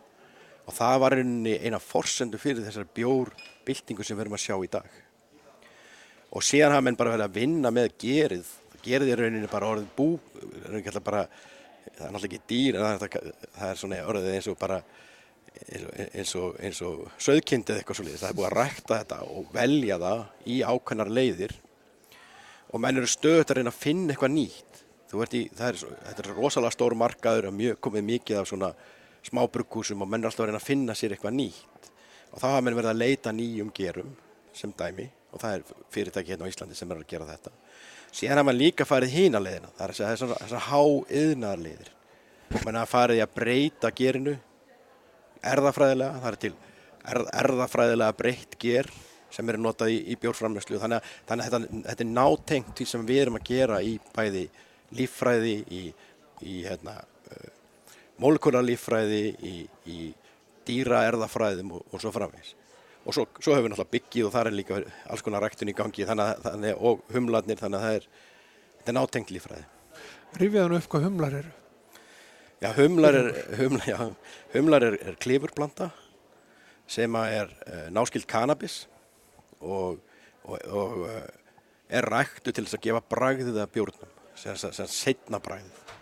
Og það var eina forsendu fyrir þessar bjórbyltingu sem við erum að sjá í dag. Og síðan hafa menn bara verið að vinna með gerið gerið er rauninni bara orðið bú bara það er náttúrulega ekki dýr það það er svona orðið eins og bara eins og, eins og, og söðkindið eitthvað svolítið, það er búið að rækta þetta og velja það í ákveðnar leiðir. Og menn eru stöðut að reyna að finna eitthvað nýtt. Í, er, þetta er rosalega stór markaður mjög, komið mikið af svona smá bruggúsum og menn er alltaf að reyna að finna sér eitthvað nýtt. Og þá hafa menn verið að leita nýjum gerum sem dæmi. Og það er fyrirtæki hérna á Íslandi sem er að gera þetta síðan hafa mann líka farið hína leiðina. Það er að segja þessar, þessar há leiðir menn hafa farið að breyta gerinu erðafræðilega, það er til erð, erðafræðilega breytt ger sem eru notað í, í bjórframleyslu þannig að, þannig að þetta, þetta er nátengt því sem við erum að gera í bæði líffræði, í, í hérna, uh, molekularlíffræði, í, í dýra erðafræðum og, og svo framvegis. Og svo, svo hefur við náttúrulega byggið og það er líka alls konar ræktun í gangi þannig, þannig, og humlarnir þannig að það er, þetta er nátengt líffræði. Rifjaðan upp hvað humlar eru. Já, humlar er, humlar, já, humlar er, er klifurplanta sem er uh, náskild kannabis og, og, og uh, er ræktu til þess að gefa bragðið að bjórnum, sem, sem, sem setna bragðið.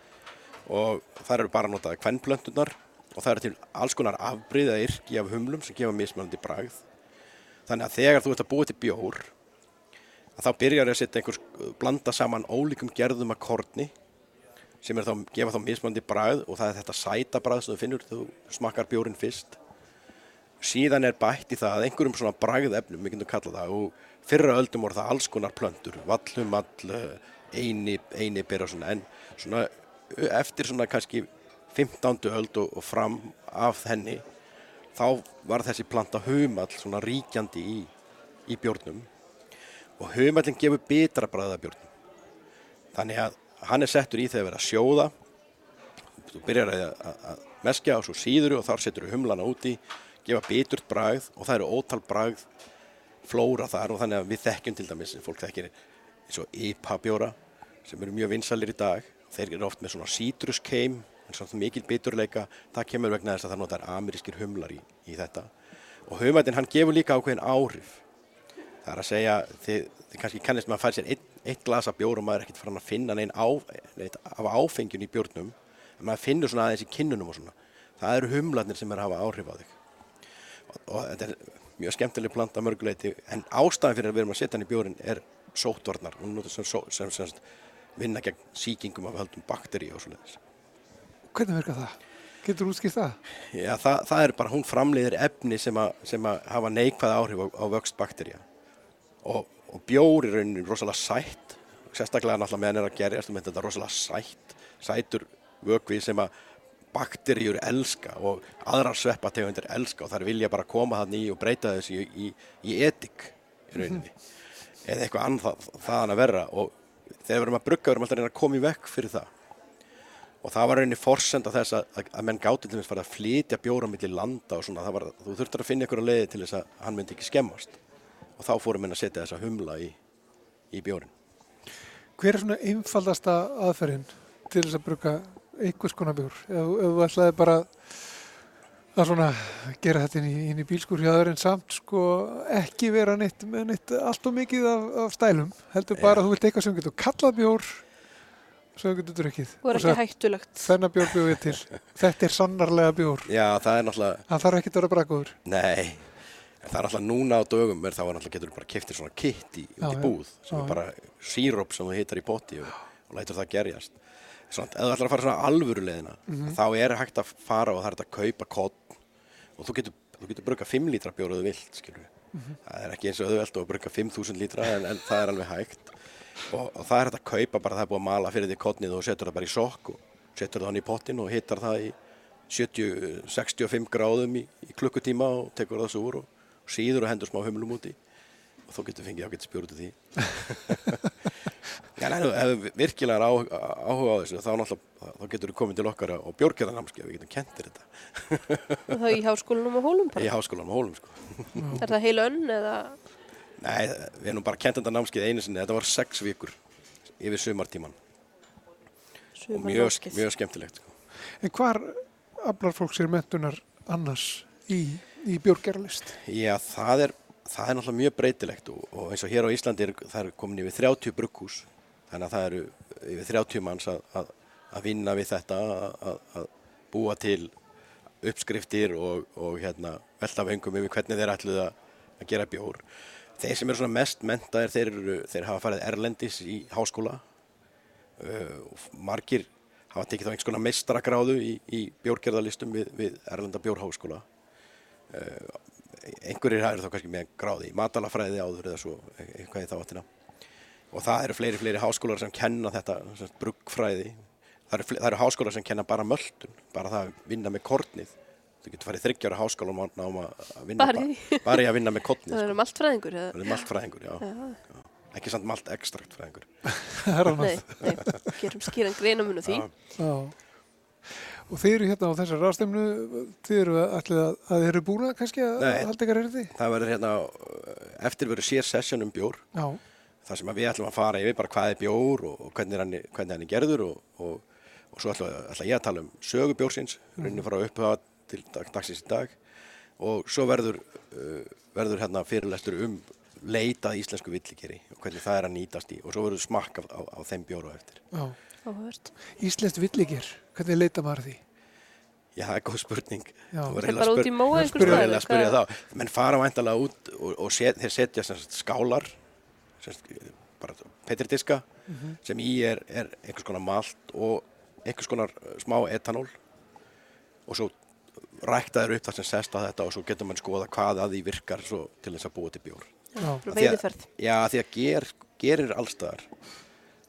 Og það eru bara notaði kvennplöntunar og það eru til alls konar afbríða yrki af humlum sem gefa mismunandi bragð. Þannig að þegar þú ert að búa til bjór, að þá byrjar að setja einhvers, blanda saman ólíkum gerðum að korni sem er þá, gefa þá mismandi bragð og það er þetta sæta bragð sem þú finnur þú smakkar bjórin fyrst. Síðan er bætt í það að einhverjum svona bragðefnum, við getum kallað það, og fyrra öldum voru það alls konar plöntur, vallumall, eini, eini byrja svona, en svona eftir svona kannski 15. öld og, og fram af henni, þá var þessi planta humall svona ríkjandi í, í bjórnum. Og humallin gefur betra bragð af bjórnum. Þannig að hann er settur í þegar verið að sjóða. Þú byrjar að, að, að meskja og svo síður og þar setur humlana úti gefa biturt bragð og það eru ótal bragð flóra þar og þannig að við þekkjum til dæmis, fólk þekkir eins og IPA bjóra sem eru mjög vinsalir í dag. Þeir eru oft með svona sítruskeim en svona mikil biturleika það kemur vegna þess að það notar amerískir humlar í, í þetta. Og humættin hann gefur líka ákveðin áhrif. Það er að segja þið, þið kannski kannist maður að færa sér eitt, eitt glasa bjór og maður er ekkert farin að finna neinn á, af áfengjun í bjórnum. En maður finnur svona aðeins í kinnunum og svona. Það eru humlarnir sem er að hafa áhrif á þig. Og, og þetta er mjög skemmtileg planta mörguleiti en ástæðan fyrir að við erum að setja hann í bjórin er sóttvarnar. Hún notur sem, sem, sem, sem vinna gegn sýkingum af höldum bakteri og svoleiðis Hvernig verka það? Getur útskipt það? Já, það, það er bara, hún framleiðir efni sem að, sem að hafa neikvæð áhrif á, á vöxt bakterja og, og bjór er rauninni rosalega sætt sérstaklega náttúrulega meðan er að gerjast um þetta er rosalega sætt sætur vökvi sem að bakterjur elska og aðrar sveppategundir elska og þær vilja bara koma þannig í og breyta þessu í, í, í etik í rauninni eða eitthvað annað það, þaðan að verra og þegar við erum að brugga við erum alltaf að reyna að koma í vekk fyrir það og það var rauninni forsenda þess að, að, menn gáti til þess að flytja bjóra millir landa og svona, var, þú þurftur að finna ykkur að leiði til þess að hann myndi ekki skemmast og þá fórum menn að setja þessa humla í, í bjórin. Hver er svona einfaldasta aðferðin til þess að bruka einhvers konar bjór? Ef, ef þú ætlaði bara að svona gera þetta inn í, inn í bílskur hjá en samt sko ekki vera neitt með neitt allt og mikið af, af stælum heldur bara að þú vilt eitthvað sem getur kallað bjór sem þú getur drukkið og er svo ekki hættulegt. þennan bjór bjóð ég til þetta er sannarlega bjór Já, það er náttúrulega, hann þarf ekki að vera brakuður nei, en það er náttúrulega núna á dögum er þá er náttúrulega getur bara keftir svona kitt í, út í búð sem Já, er bara síróp sem þú hittar í potti og, og lætur það gerjast. Svona, ef þú ætlar að fara svona alvöru leiðina, Mhm. þá er hægt að fara og það er hægt að kaupa kott og þú getur, þú getur brugga 5 lítra bjór ef þú vilt, skilur við. Mhm. Það er ekki eins og auðvelt að brugga 5000 lítra en, en það er alveg hægt og, og það er hægt að kaupa bara það er búið að mala fyrir því kottnið og setur það bara í sokk og setur það hann í pottin og hittar það í 70, 65 gráðum í, í klukkutíma og tekur það svo úr og síður og hendur smá humlum úti. Og þá getur fengið ágætt spjór út af því. Já, nei, ef þú virkilega er á, áhuga á þessu þá þá getur þú komið til okkar á bjórkjörðarnámskeið, við getum kentir þetta. Og það í háskólanum og hólum í háskólanum á Hólum sko. Er það heila önn eða Nei, við erum bara kent þetta námskeið einu sinni, þetta var sex vikur yfir sumartíman og mjög, mjög skemmtilegt sko. en hvar aflar fólk sér mentunar annars í, í bjórgerlist Já, það er, það er náttúrulega mjög breytilegt og, og eins og hér á Íslandi er, það er komin yfir 30 brugghús. Þannig að það eru yfir 30 manns að, að, að vinna við þetta að, að, að búa til uppskriftir og, og hérna, velta vengum yfir hvernig þeir ætluð að, að gera bjór. Þeir sem eru svona mest mentaðir, þeir, eru, þeir hafa farið erlendis í háskóla. Uh, margir hafa tekið þá einhvers konar meistaragráðu í, í bjórgerðarlistum við, við Erlenda bjórháskóla. Einhverjir eru þá kannski með gráði í matalafræði áður eða svo eitthvað í þá áttina. Og það eru fleiri, fleiri háskólar sem kenna þetta bruggfræði. Það eru, það eru háskólar sem kenna bara möldun bara það að vinna með kornið þú getur farið þryggjára háskóla og náma að vinna Bara bara í að vinna með kottni Það sko. er um allt fræðingur. eða? það er malt fræðingur, já. Já, já ekki samt malt ekstrakt fræðingur Það er nei, nei, gerum skýran greinamun á því. Já. Já. Og þið eru hérna á þessar ráðstemnu, þið eru allir að, að þið eru búna kannski að halda ykkar erði? það verður hérna uh, eftir verður sér session um bjór Já, þar sem að við ætlum að fara yfir bara hvað er bjór og, og hvernig, er hann, hvernig hann er gerður og, og, og svo ætla, ætla ég að tala um sögu bjórsins, rauninni frá upphafa til dag, dagsins í dag og svo verður, uh, verður hérna fyrirlestur um leitað íslensku villikeri og hvernig það er að nýtast í og svo verður smakk á, á, á þeim bjóru eftir. Íslenskt villigir, hvernig leita maður að því? Já, það er góð spurning. Það er bara út í móa það einhvers spyrja- Þú staðar, verður að spyrja hvað- þá. Menn fara væntalega út og, og set, þeir setja sem sagt, skálar, sem sagt, bara petridiska, sem í er, er einhvers konar malt og einhvers konar uh, smá etanól og svo rækta þeir upp það sem sest á þetta og svo getur mann skoða hvað að því virkar svo til þess að búa til bjór. Já, Frá Af því að- veiðiferð. Já, því að ger, gerir allstaðar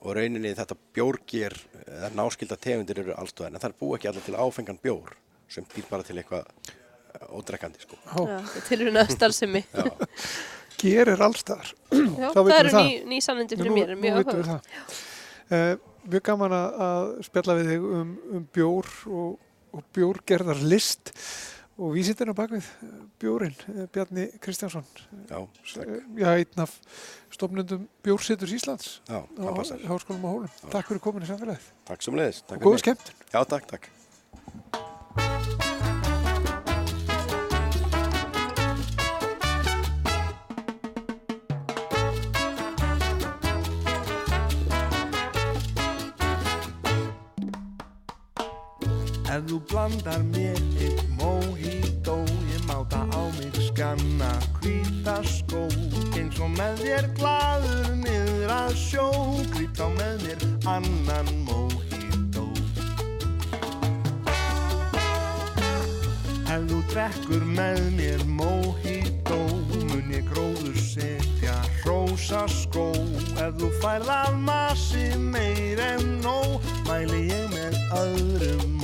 og rauninni þetta bjórger eða náskilda tegundir eru allstaðar en það búa ekki allir til áfengan bjór sem býr bara til eitthvað uh, ódrekkandi sko. já. Já, þetta er tilurinn að starfsemi. Já. gerir allstaðar. Já, það eru það. ný, ný sannindi fyrir Nú- mér, mjög áhuga. Uh, mjög gaman að, að spjalla við þig um, um bjór og, og bjórgerðar list og vísindina bakvið bjórin, uh, Bjarni Kristjánsson, Já, uh, já, einn af stofnundum Bjórseturs Íslands Já, á. Háskólum og Hólum. Takk fyrir komin í samfélagið. Takk sem leiðis. Og góða skemmt. Já, takk, takk. Blandar mér eitt mojito. Ég máta á mig skanna hvíta skó Eins og með þér glaður niður að sjó. Grýp þá með mér annan mojito. Ef þú drekkur með mér mojito Mun ég gróður setja rósa skó. Ef þú færð af massi meir en nóg Mæli ég með öðrum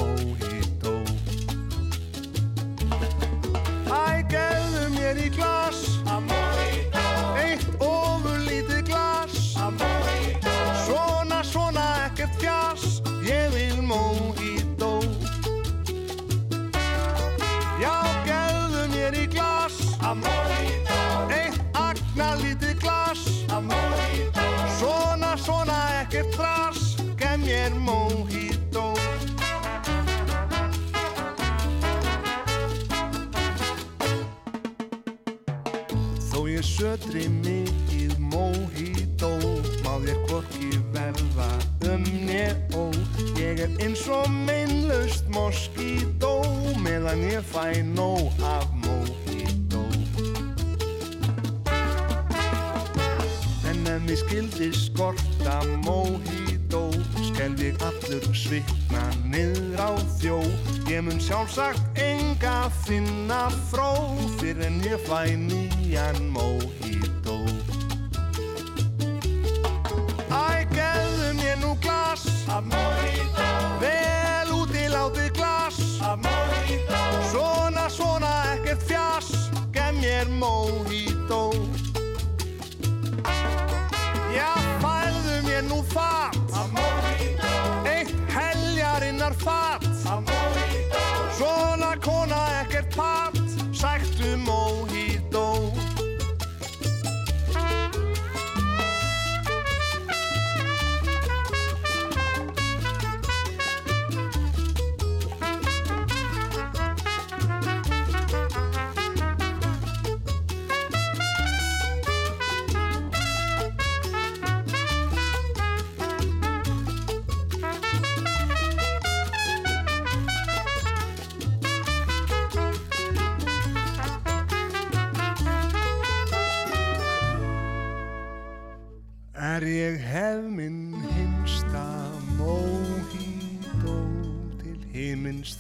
gefðu mér í glas sötri mikið mojito. Má þér hvorki verða um nér ó. Ég er eins og meinlaust moskító Meðan ég fæ nóg af mojito. En ef mér skildi skorta mojito Skelf ég allur svitna niður á þjó. Ég mun sjálfsagt enga finna fró Fyrir en ég fæ nýjan mojito glas. Af mojito Vel útilátið glas. Af mojito Svona, svona, ekkert fjas Gef mér mojito. Já, færðu mér nú fat. Af mojito Eitt heljarinnar fat. Af mojito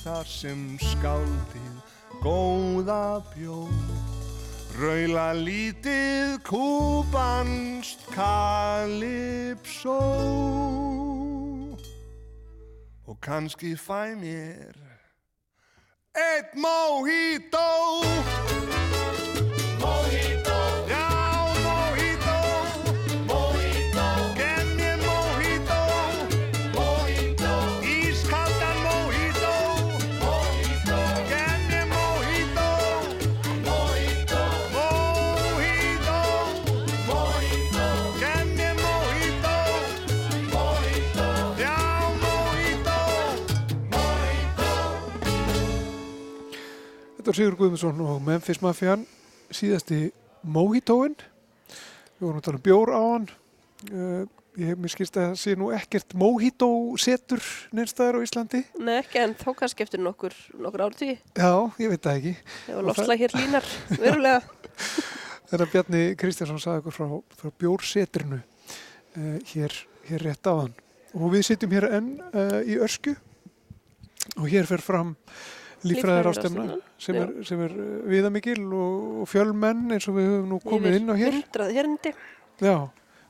þar sem skáldið góða bjóð Raula lítið kúbanst kalipsó. Og kannski fæ mér Eitt mojito. Mojito Var Sigur Guðmundsson og Memphis Mafian, síðasti Mojitóin. Við vorum að tala um bjór á hann. Uh, ég mér skilst að það sé nú ekkert Mojito-setur neinstæðar á Íslandi. Nei, ekki, en þá kannski eftir nokkur, nokkur ártíði. Já, ég veit það ekki. Ef loftslag hér línar, verulega. Þetta Bjarni Kristjánsson sagði okkur frá, frá bjórsetrinu uh, hér, hér rétt á hann. Og við sitjum hér enn uh, í ösku og hér fer fram líffræðir ástemna sem er, sem er uh, viðamikil og, og fjölmenn eins og við höfum nú komið inn á hér. Hundrað hérindi. Já,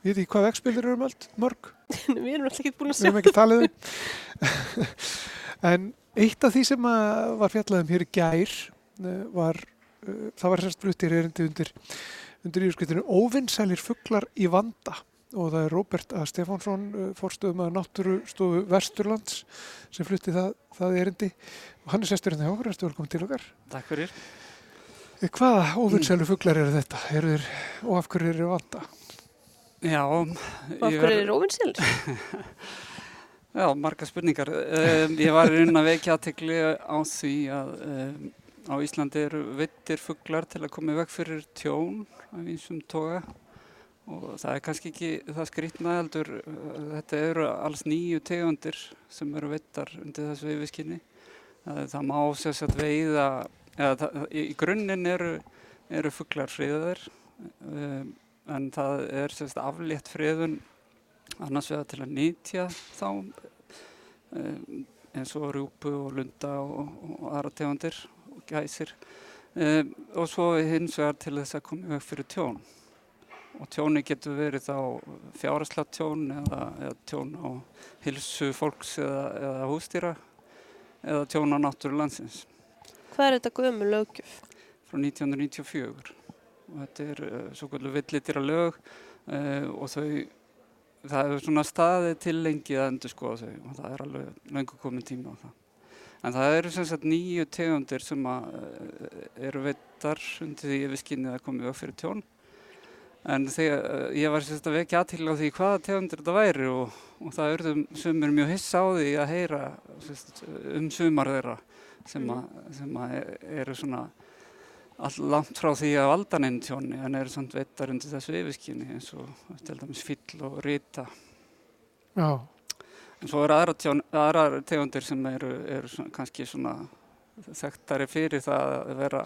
ég veit ekki hvað vegspildir eru um allt, mörg, Við erum alltaf ekki búin að við sjá. höfum ekki talið um. en eitt af því sem var fjallaðum hér í gær uh, var, uh, það var sérst fluttir erindi undir, undir yfirskyttinu Óvinnsælir fuglar í vanda og það er Róbert A. Stefánsson, uh, forstöðum að náttúrustofu Vesturlands sem flutti það, það erindi og hann er sesturinn hjá okkur, ertu velkomin til okkar. Takk fyrir. Eh, Hvaða óvinnsælu fuglar eru þetta? Eru þeir, og af hverju eru í vanda? Já, Og af hverju er óvinnsilir? Já, marga spurningar. Um, ég var í raun að vekja aðtekli á því að um, á Íslandi eru vittir fuglar til að koma í veg fyrir tjón af einsum toga og það er kannski ekki það skrýtna heldur. uh, Þetta eru alls nýju tegundir sem eru vittar undir þessu yfirskinni. Það, það má sér satt veiða, eða það, í grunninn eru, eru fuglar friðaðir um, en það er sérst aflétt friðun annars vegar til að nýtja þá um, eins og rjúpu og lunda og, og aðra tegundir og gæsir um, og svo hins vegar til þess að koma í veg fyrir tjón og tjóni getur verið þá fjárasla tjón eða, eða tjón á hilsu fólks eða, eða hústýra eða tjón á náttúru landsins Hvað er þetta gömu lögjöf? frá 1994 og þetta er uh, svo kvöldu villitýra lög uh, og þau það hefur svona staðið til lengi að endur skoða þau og það er alveg löngu komin tíma á það. En það eru sem sagt nýju tegundir sem að, uh, eru veittar undir því yfir skinnið að koma upp fyrir tjón. En þegar uh, ég var sagt að vekja aðtil á því hvaða tegundir þetta væri og, og það urðum sumir mjög hissa á því að heyra sagt, um sumar þeirra sem, að, sem að eru svona all langt frá því að valda neinn tjóni en eru samt veittar undir þessu yfirskynni eins og til dæmis fyll og rita. Já, En svo eru aðra, tjón, aðra tegundir sem eru, eru svona, kannski svona þekktari fyrir það að vera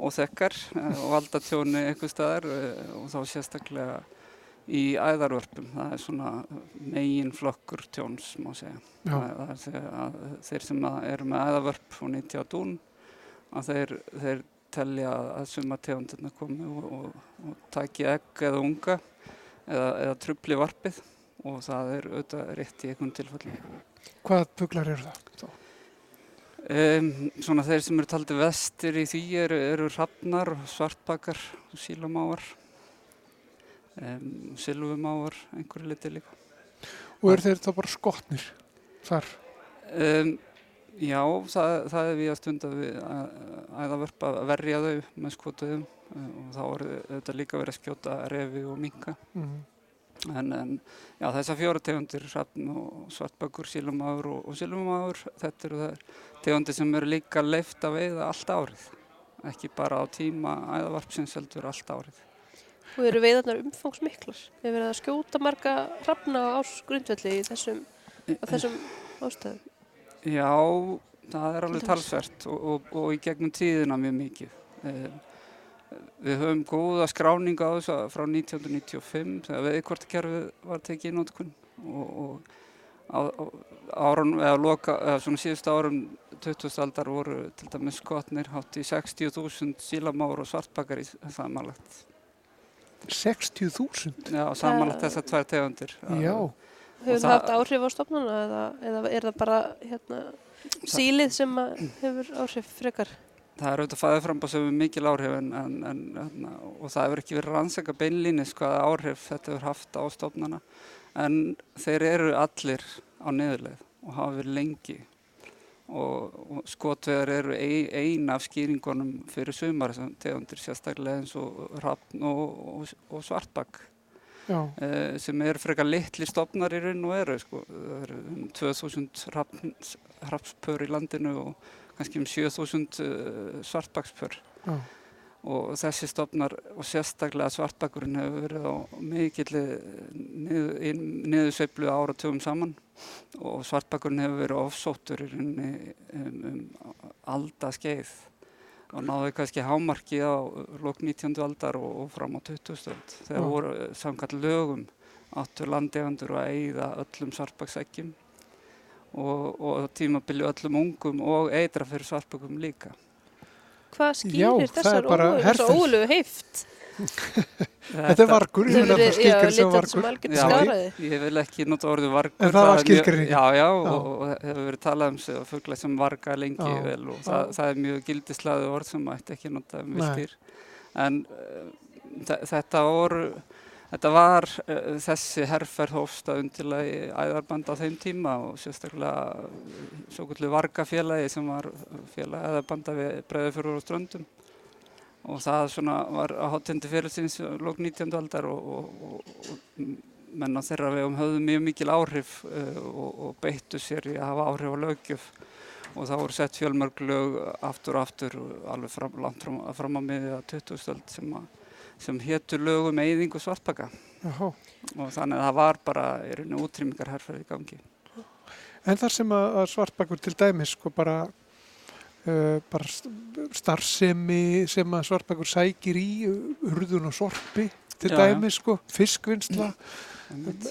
óþekkar eh, og valda tjóni einhver staðar eh, og þá sérstaklega í æðarvörpum. Það er svona megin flokkur tjóns, má segja. Það, það er þeir sem eru með æðavörp og nýtja á dún að þeir, þeir telja að suma tegundirna komi og, og, og taki egg eða unga eða, eða trubli varpið og það er auðvitað rétt í einhvern tilfellum. hvað fuglar eru það? Þá? Um, svona þeir sem eru taldi vestir í því eru, eru hrafnar, svartbakar, sílamáar, um, silfumáar, einhverju liti líka. Og eru þeir þá bara skotnir þar? Um, já, það, það er við að stunda við að æðavörp að verja þau með skotuðum og þá er þetta líka verið að skjóta refi og minka. Mm. En, en já, þessar fjóra tegundir, hrafn og svartbökkur, sílumagur og, og sílumagur, þetta eru þær tegundir sem eru líka leift að veiða allt árið. Ekki bara á tíma æðavarpsins heldur allt árið. Og eru veiðarnar umfangsmiklar? Við verðum að skjóta marga hrafna á ásgrundvelli í þessum, þessum ástæðum. Já, það er alveg talsvert og, og, og í gegnum tíðina mjög mikið. Við höfum góða skráninga á þessu frá 1995 þegar veiðkortkerfið var tekið í nótkun og, og árun, eða loka, eða svona síðustu árum 20. aldar voru til dæmis skotnir hátt í 60.000 sílamár og svartbakar í samanlagt. 60.000? Já, samanlagt þessar tvær tegundir. Já, Hefur það haft áhrif á stofnana eða, eða er það bara hérna, sílið sem að hefur áhrif frekar. Það er auðvitað fæðuframbáð sem er mikil áhrif en, en, en, en, og það hefur ekki verið rannsaka beinlínis hvaða áhrif þetta hefur haft á stofnana. En þeir eru allir á niðurleið og hafa verið lengi. Og, og skotvegar eru ein, ein af skýringunum fyrir sumar sem tegundir sérstaklega eins og rafn og, og, og svartbakk eh, sem eru frekar litli stofnar í raun og eru sko. eru um 2000 hrafnspör í landinu og kannski um 7000 uh, svartbakspör já, og þessi stofnar og sérstaklega svartbakurinn hefur verið á mikill niðursveiflu áratugum saman og svartbakurinn hefur verið ofsóttur í rauninni um, um alda skeið og náðu kannski hámarki á lók 19. aldar og, og fram á 20. öld þegar Já. voru eh, samkvæmt lögum áttu landegandur að eigða öllum svartbakseggjum og, og tímabili öllum ungum og eitra fyrir svartbakum líka. Hvað skýrir það þessar ólegu heift? þetta er vargur, ég vil að það já, skilgrein sem vargur. Já. Ég vil ekki nota orðið vargur. En það var skilgreiningin. Já, já, Já. og, og hefur verið talað um sig- fugla sem varga lengi Já. vel og það, það er mjög gildislaðu orð sem mætti ekki nota um Nei. viltýr. En uh, þetta voru, þetta var uh, þessi herferð hófstað undirlegi æðarband á þeim tíma og sérstaklega svo kvöldu vargafélagi sem var félagi æðarbanda við Breiðafjörður og Ströndum og það svona var á hátindi félagsins lók 19. aldar og, og, og, og menn á þeirra vegum höfðu mjög mikil áhrif uh, og, og beittu sér í að hafa áhrif á löggjöf og það voru sett fjölmörg lög aftur og aftur alveg fram, langt fram, fram á miðið að 20. öld sem, að, sem hétu lögum eyðingu svartbaka Jáhá. og þannig að það var bara í rauninni útrýmingar herferð í gangi. En þar sem að, að svartbakur til dæmis sko bara, uh, bara st- starfsemi sem að svartbakur sækir í, uh, urðun og sorpi til Já, dæmis sko, fiskvinnsla,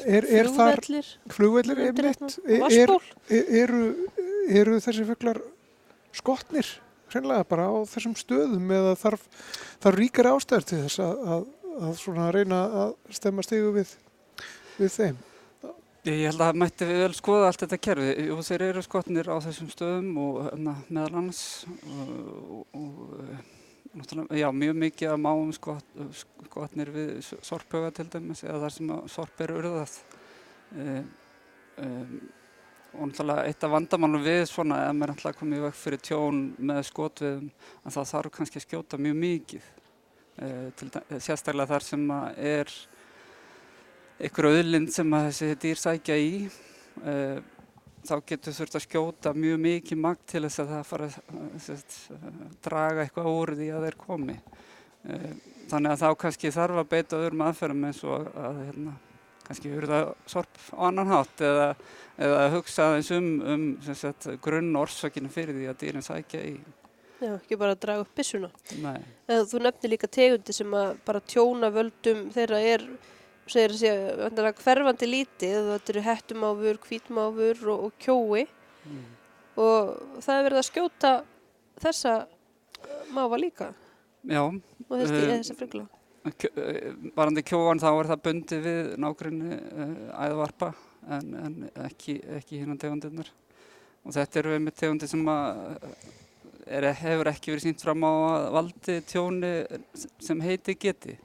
er, er þar Flugvellir, einmitt, er, er, eru, eru þessi fuglar skotnir hreinlega bara á þessum stöðum eða þarf, þarf ríkari ástæður til þess að, að, að svona reyna að stemma stigu við, við þeim. Ég held að það mætti vel skoða allt þetta kerfi. Jú, þeir eru skotnir á þessum stöðum og hérna, meðal annars og, og, eh, já, mjög mikið að máum skot, skotnir við sorphauga til dæmis eða þar sem sorp eru urðað. Um, um, og náttúrulega eitt af vandamálum við svona ef maður koma í veg fyrir tjón með skotviðum að það þarf kannski að skjóta mjög mikið. Uh, til, dæ- sérstaklega þar sem er einhver auðlind sem þessi dýr sækja í uh, þá getur þurft að skjóta mjög mikið magn til þess að það fara að draga eitthvað úr því að þeir komi uh, þannig að þá kannski þarf að beita öðrum aðferðum eins og að hérna, kannski urða sorp á annan hátt eða, eða hugsa aðeins um, um sagt, grunn orsakinu fyrir því að dýrin sækja í Já, ekki bara að draga upp byssuna. Nei. Eða þú nefnir líka tegundi sem að bara tjóna völdum þeirra er segir að sé vantarlega hverfandi lítið þetta eru hettumáfur, hvítmáfur og, og kjói Mm. og það er verið að skjóta þessa uh, máfa líka Já, og þessi, Eh, þessa frigla. Eh, varandi kjóan þá er það bundið við nákvæmni uh, æðvarpa en, en ekki, ekki hinnan tegundirnar. Og þetta eru einmitt tegundir sem að er, hefur ekki verið sínt fram á valdi tjóni sem heiti geti.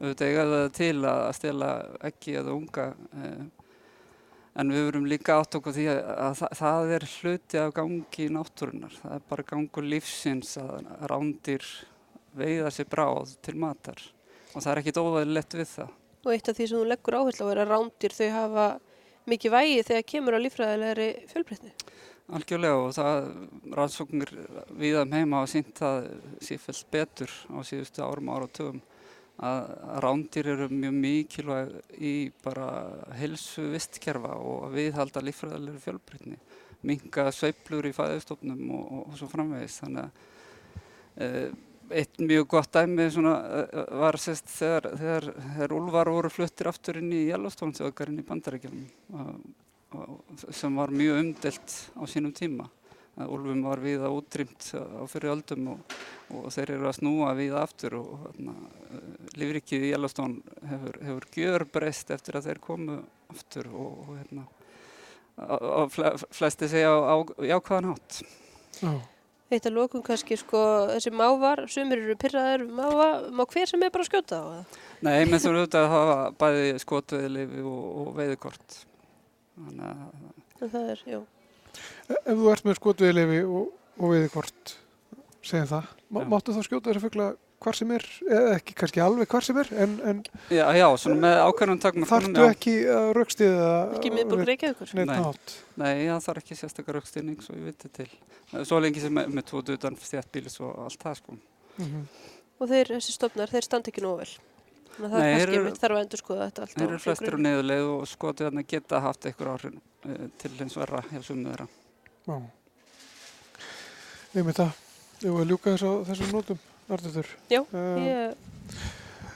Auðvitað eiga það til að stela ekki eða unga en við verum líka átt okkur því að það, það er hluti af gangi í náttúrunar það er bara gangur lífsins að rándir veiða sér bráð til matar og það er ekkit óvæðilegt við það. Og eitt af því sem þú leggur áherslu á er að rándir þau hafa mikið vægi þegar kemur á lífræðilegri fjölbreytni. Algjörlega og það rannsóknir við um heima hafa sínt það sífælt betur á síðustu árum og áratugum að rándýr eru mjög mikilvæg í bara helsu vistkerfa og að viðhalda líffræðilegri fjölbreytni, minga sveiflur í fæðustofnum og, og, og svo framvegis. Þannig að e, eitt mjög gott dæmi svona, eh, var sérst þegar, þegar, þegar úlvar voru fluttir aftur inn í Yellowstone þjóðgarinn í Bandaríkjum sem var mjög umdelt á sínum tíma. Að Úlfum var við að útrýmt á fyrir öldum og, og þeir eru að snúa við aftur og hérna, lífrikið í Yellowstone hefur, hefur gjör breyst eftir að þeir komu aftur og, og hérna, flesti segja á, á jákvæðan hátt. Já. Eitt að lókum kannski sko þessi mávar, sumir eru pyrraðir um máva, má hver sem er bara að skjóta á það? Nei, menn þú eru auðvitað að hafa bæði skotveðilifi og, og veiðikort. Þannig að það er, já. E- Ef þú ert með skotuðilefi og, og veiði hvort, segjum það, má, Já. máttu þá skjóta þessar fugla hvar sem er, eða ekki kannski alveg hvar sem er, en, en Já, já, svona með ákveðnum takmörkunum. þarftu ekki að raukstiða Ekki miðborg Reykjavíkur. neitt Nei. nátt. Nei, það þarf ekki sérstakar raukstýrning svo ég viti til. Svo lengi sem með, með tótu utan stjættbílis og allt það sko. Mhm. Og þeir, þessi stofnar, þeir standa ekki nógu vel. Þannig að það Nei, er þeir kannski þarf að endur skoða þetta allt Þeir eru flestir á neðuleið og skotið þarna geta haft einhver áhrif uh, til hins verra hjá sumum þeirra. Já. Ég var að ljúka þess á þessum nótum, Arndur. Já, Um, ég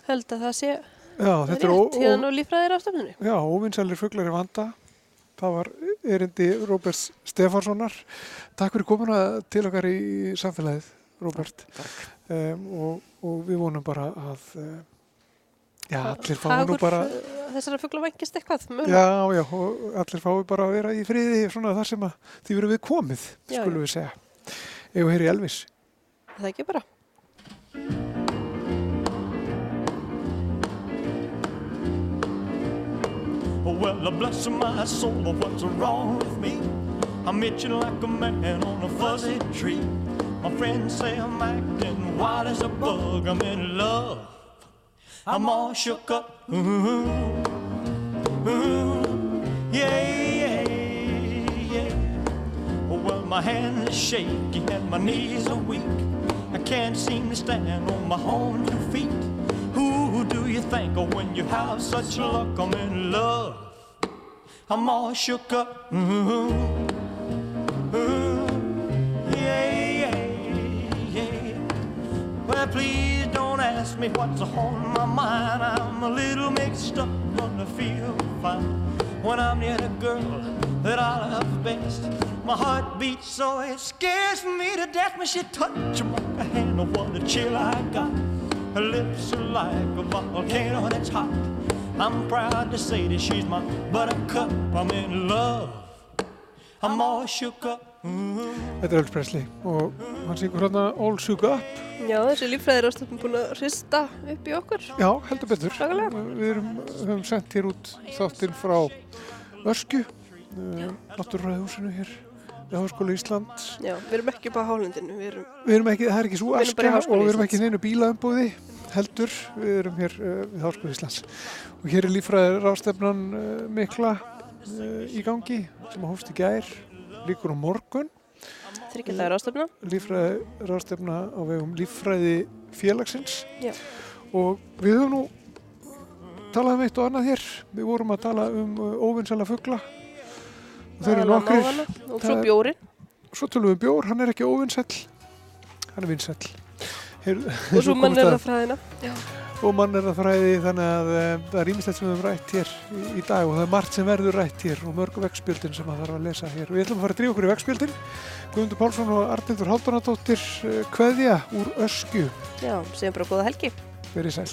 held að það sé Já, það þetta ó, rétt hérna á lífræðir ástafnunni. já, óvinnsælir fuglar í vanda. Það var erindi Róberts Stefanssonar. Takk fyrir komuna til okkar í samfélagið, Róbert. Um, og, og við vonum bara að, uh, já, allir fáum nú bara, eh, Þessara fugla vangist eitthvað, mögulega. já, já, og allir fáum bara að vera í friði svona þar sem að því verðum við komið, Já, skulum já. við segja. Ef við heyri Elvis. Það ekki bara. Well, bless my soul, what's wrong with me? I'm itching like a man on a fuzzy tree. My friends say I'm acting wild as a bug. I'm in love. I'm all shook up. Ooh, ooh, yeah, yeah, yeah. Oh, well, my hands are shaky and my knees are weak. I can't seem to stand on my own two feet. Who do you think of when you have such luck? I'm in love. I'm all shook up. Ooh, ooh, yeah, yeah, yeah. Well, please don't ask me what's on my mind. I'm a little mixed up, gonna feel fine when I'm near the girl that I love best. My heart beats so it scares me to death when she touch my hand. What a chill I got. Her lips are like a volcano that's hot. I'm proud to say that she's my buttercup. I'm in love. I'm all shook up. Ooh. Þetta er Elvis Presley og hann syngur hérna All Shook Up. Já, þessi lífræðir ástafnum búin að hrista upp í okkur. Já, heldur betur. Svakalega. Við erum, höfum sendt hér út þáttinn frá Öskju, uh, náttúrræðhúsinu hér við Háskóla Íslands. Já, við erum ekki á hálendinu, við erum, Við erum ekki, það er ekki svo bara Háskóla og við erum ekki neinu bílaumbúði heldur. Við erum hér uh, við Háskóla Íslands. Og hér er lífræðir rástefnan uh, mikla uh, í gangi sem hófst í gær, líkur á morgun. þryggjaldæður ástafna. líffræði ráðstefna á vegum líffræði félagsins Já. og við höfum nú talað um eitt og annað hér við vorum að tala um óvinnsala fugla og þeir eru mávana Og Það svo bjórin. svo tölum við um bjór, hann er ekki óvinnsall hann er vinnsall Her, Og svo mann er það fræðina. Já. og mann er það fræði þannig að um, það er ímislegt sem við höfum rætt hér í, í dag og það er margt sem verður rætt hér og mörg vegspjöldin sem það þarf að lesa hér við ætlum að fara að drífa okkur í vegspjöldin Guðmundur Pálsson og Arnildur Haldunadóttir uh, kveðja úr Öskju Já, segjum bara góða helgi. verið sæl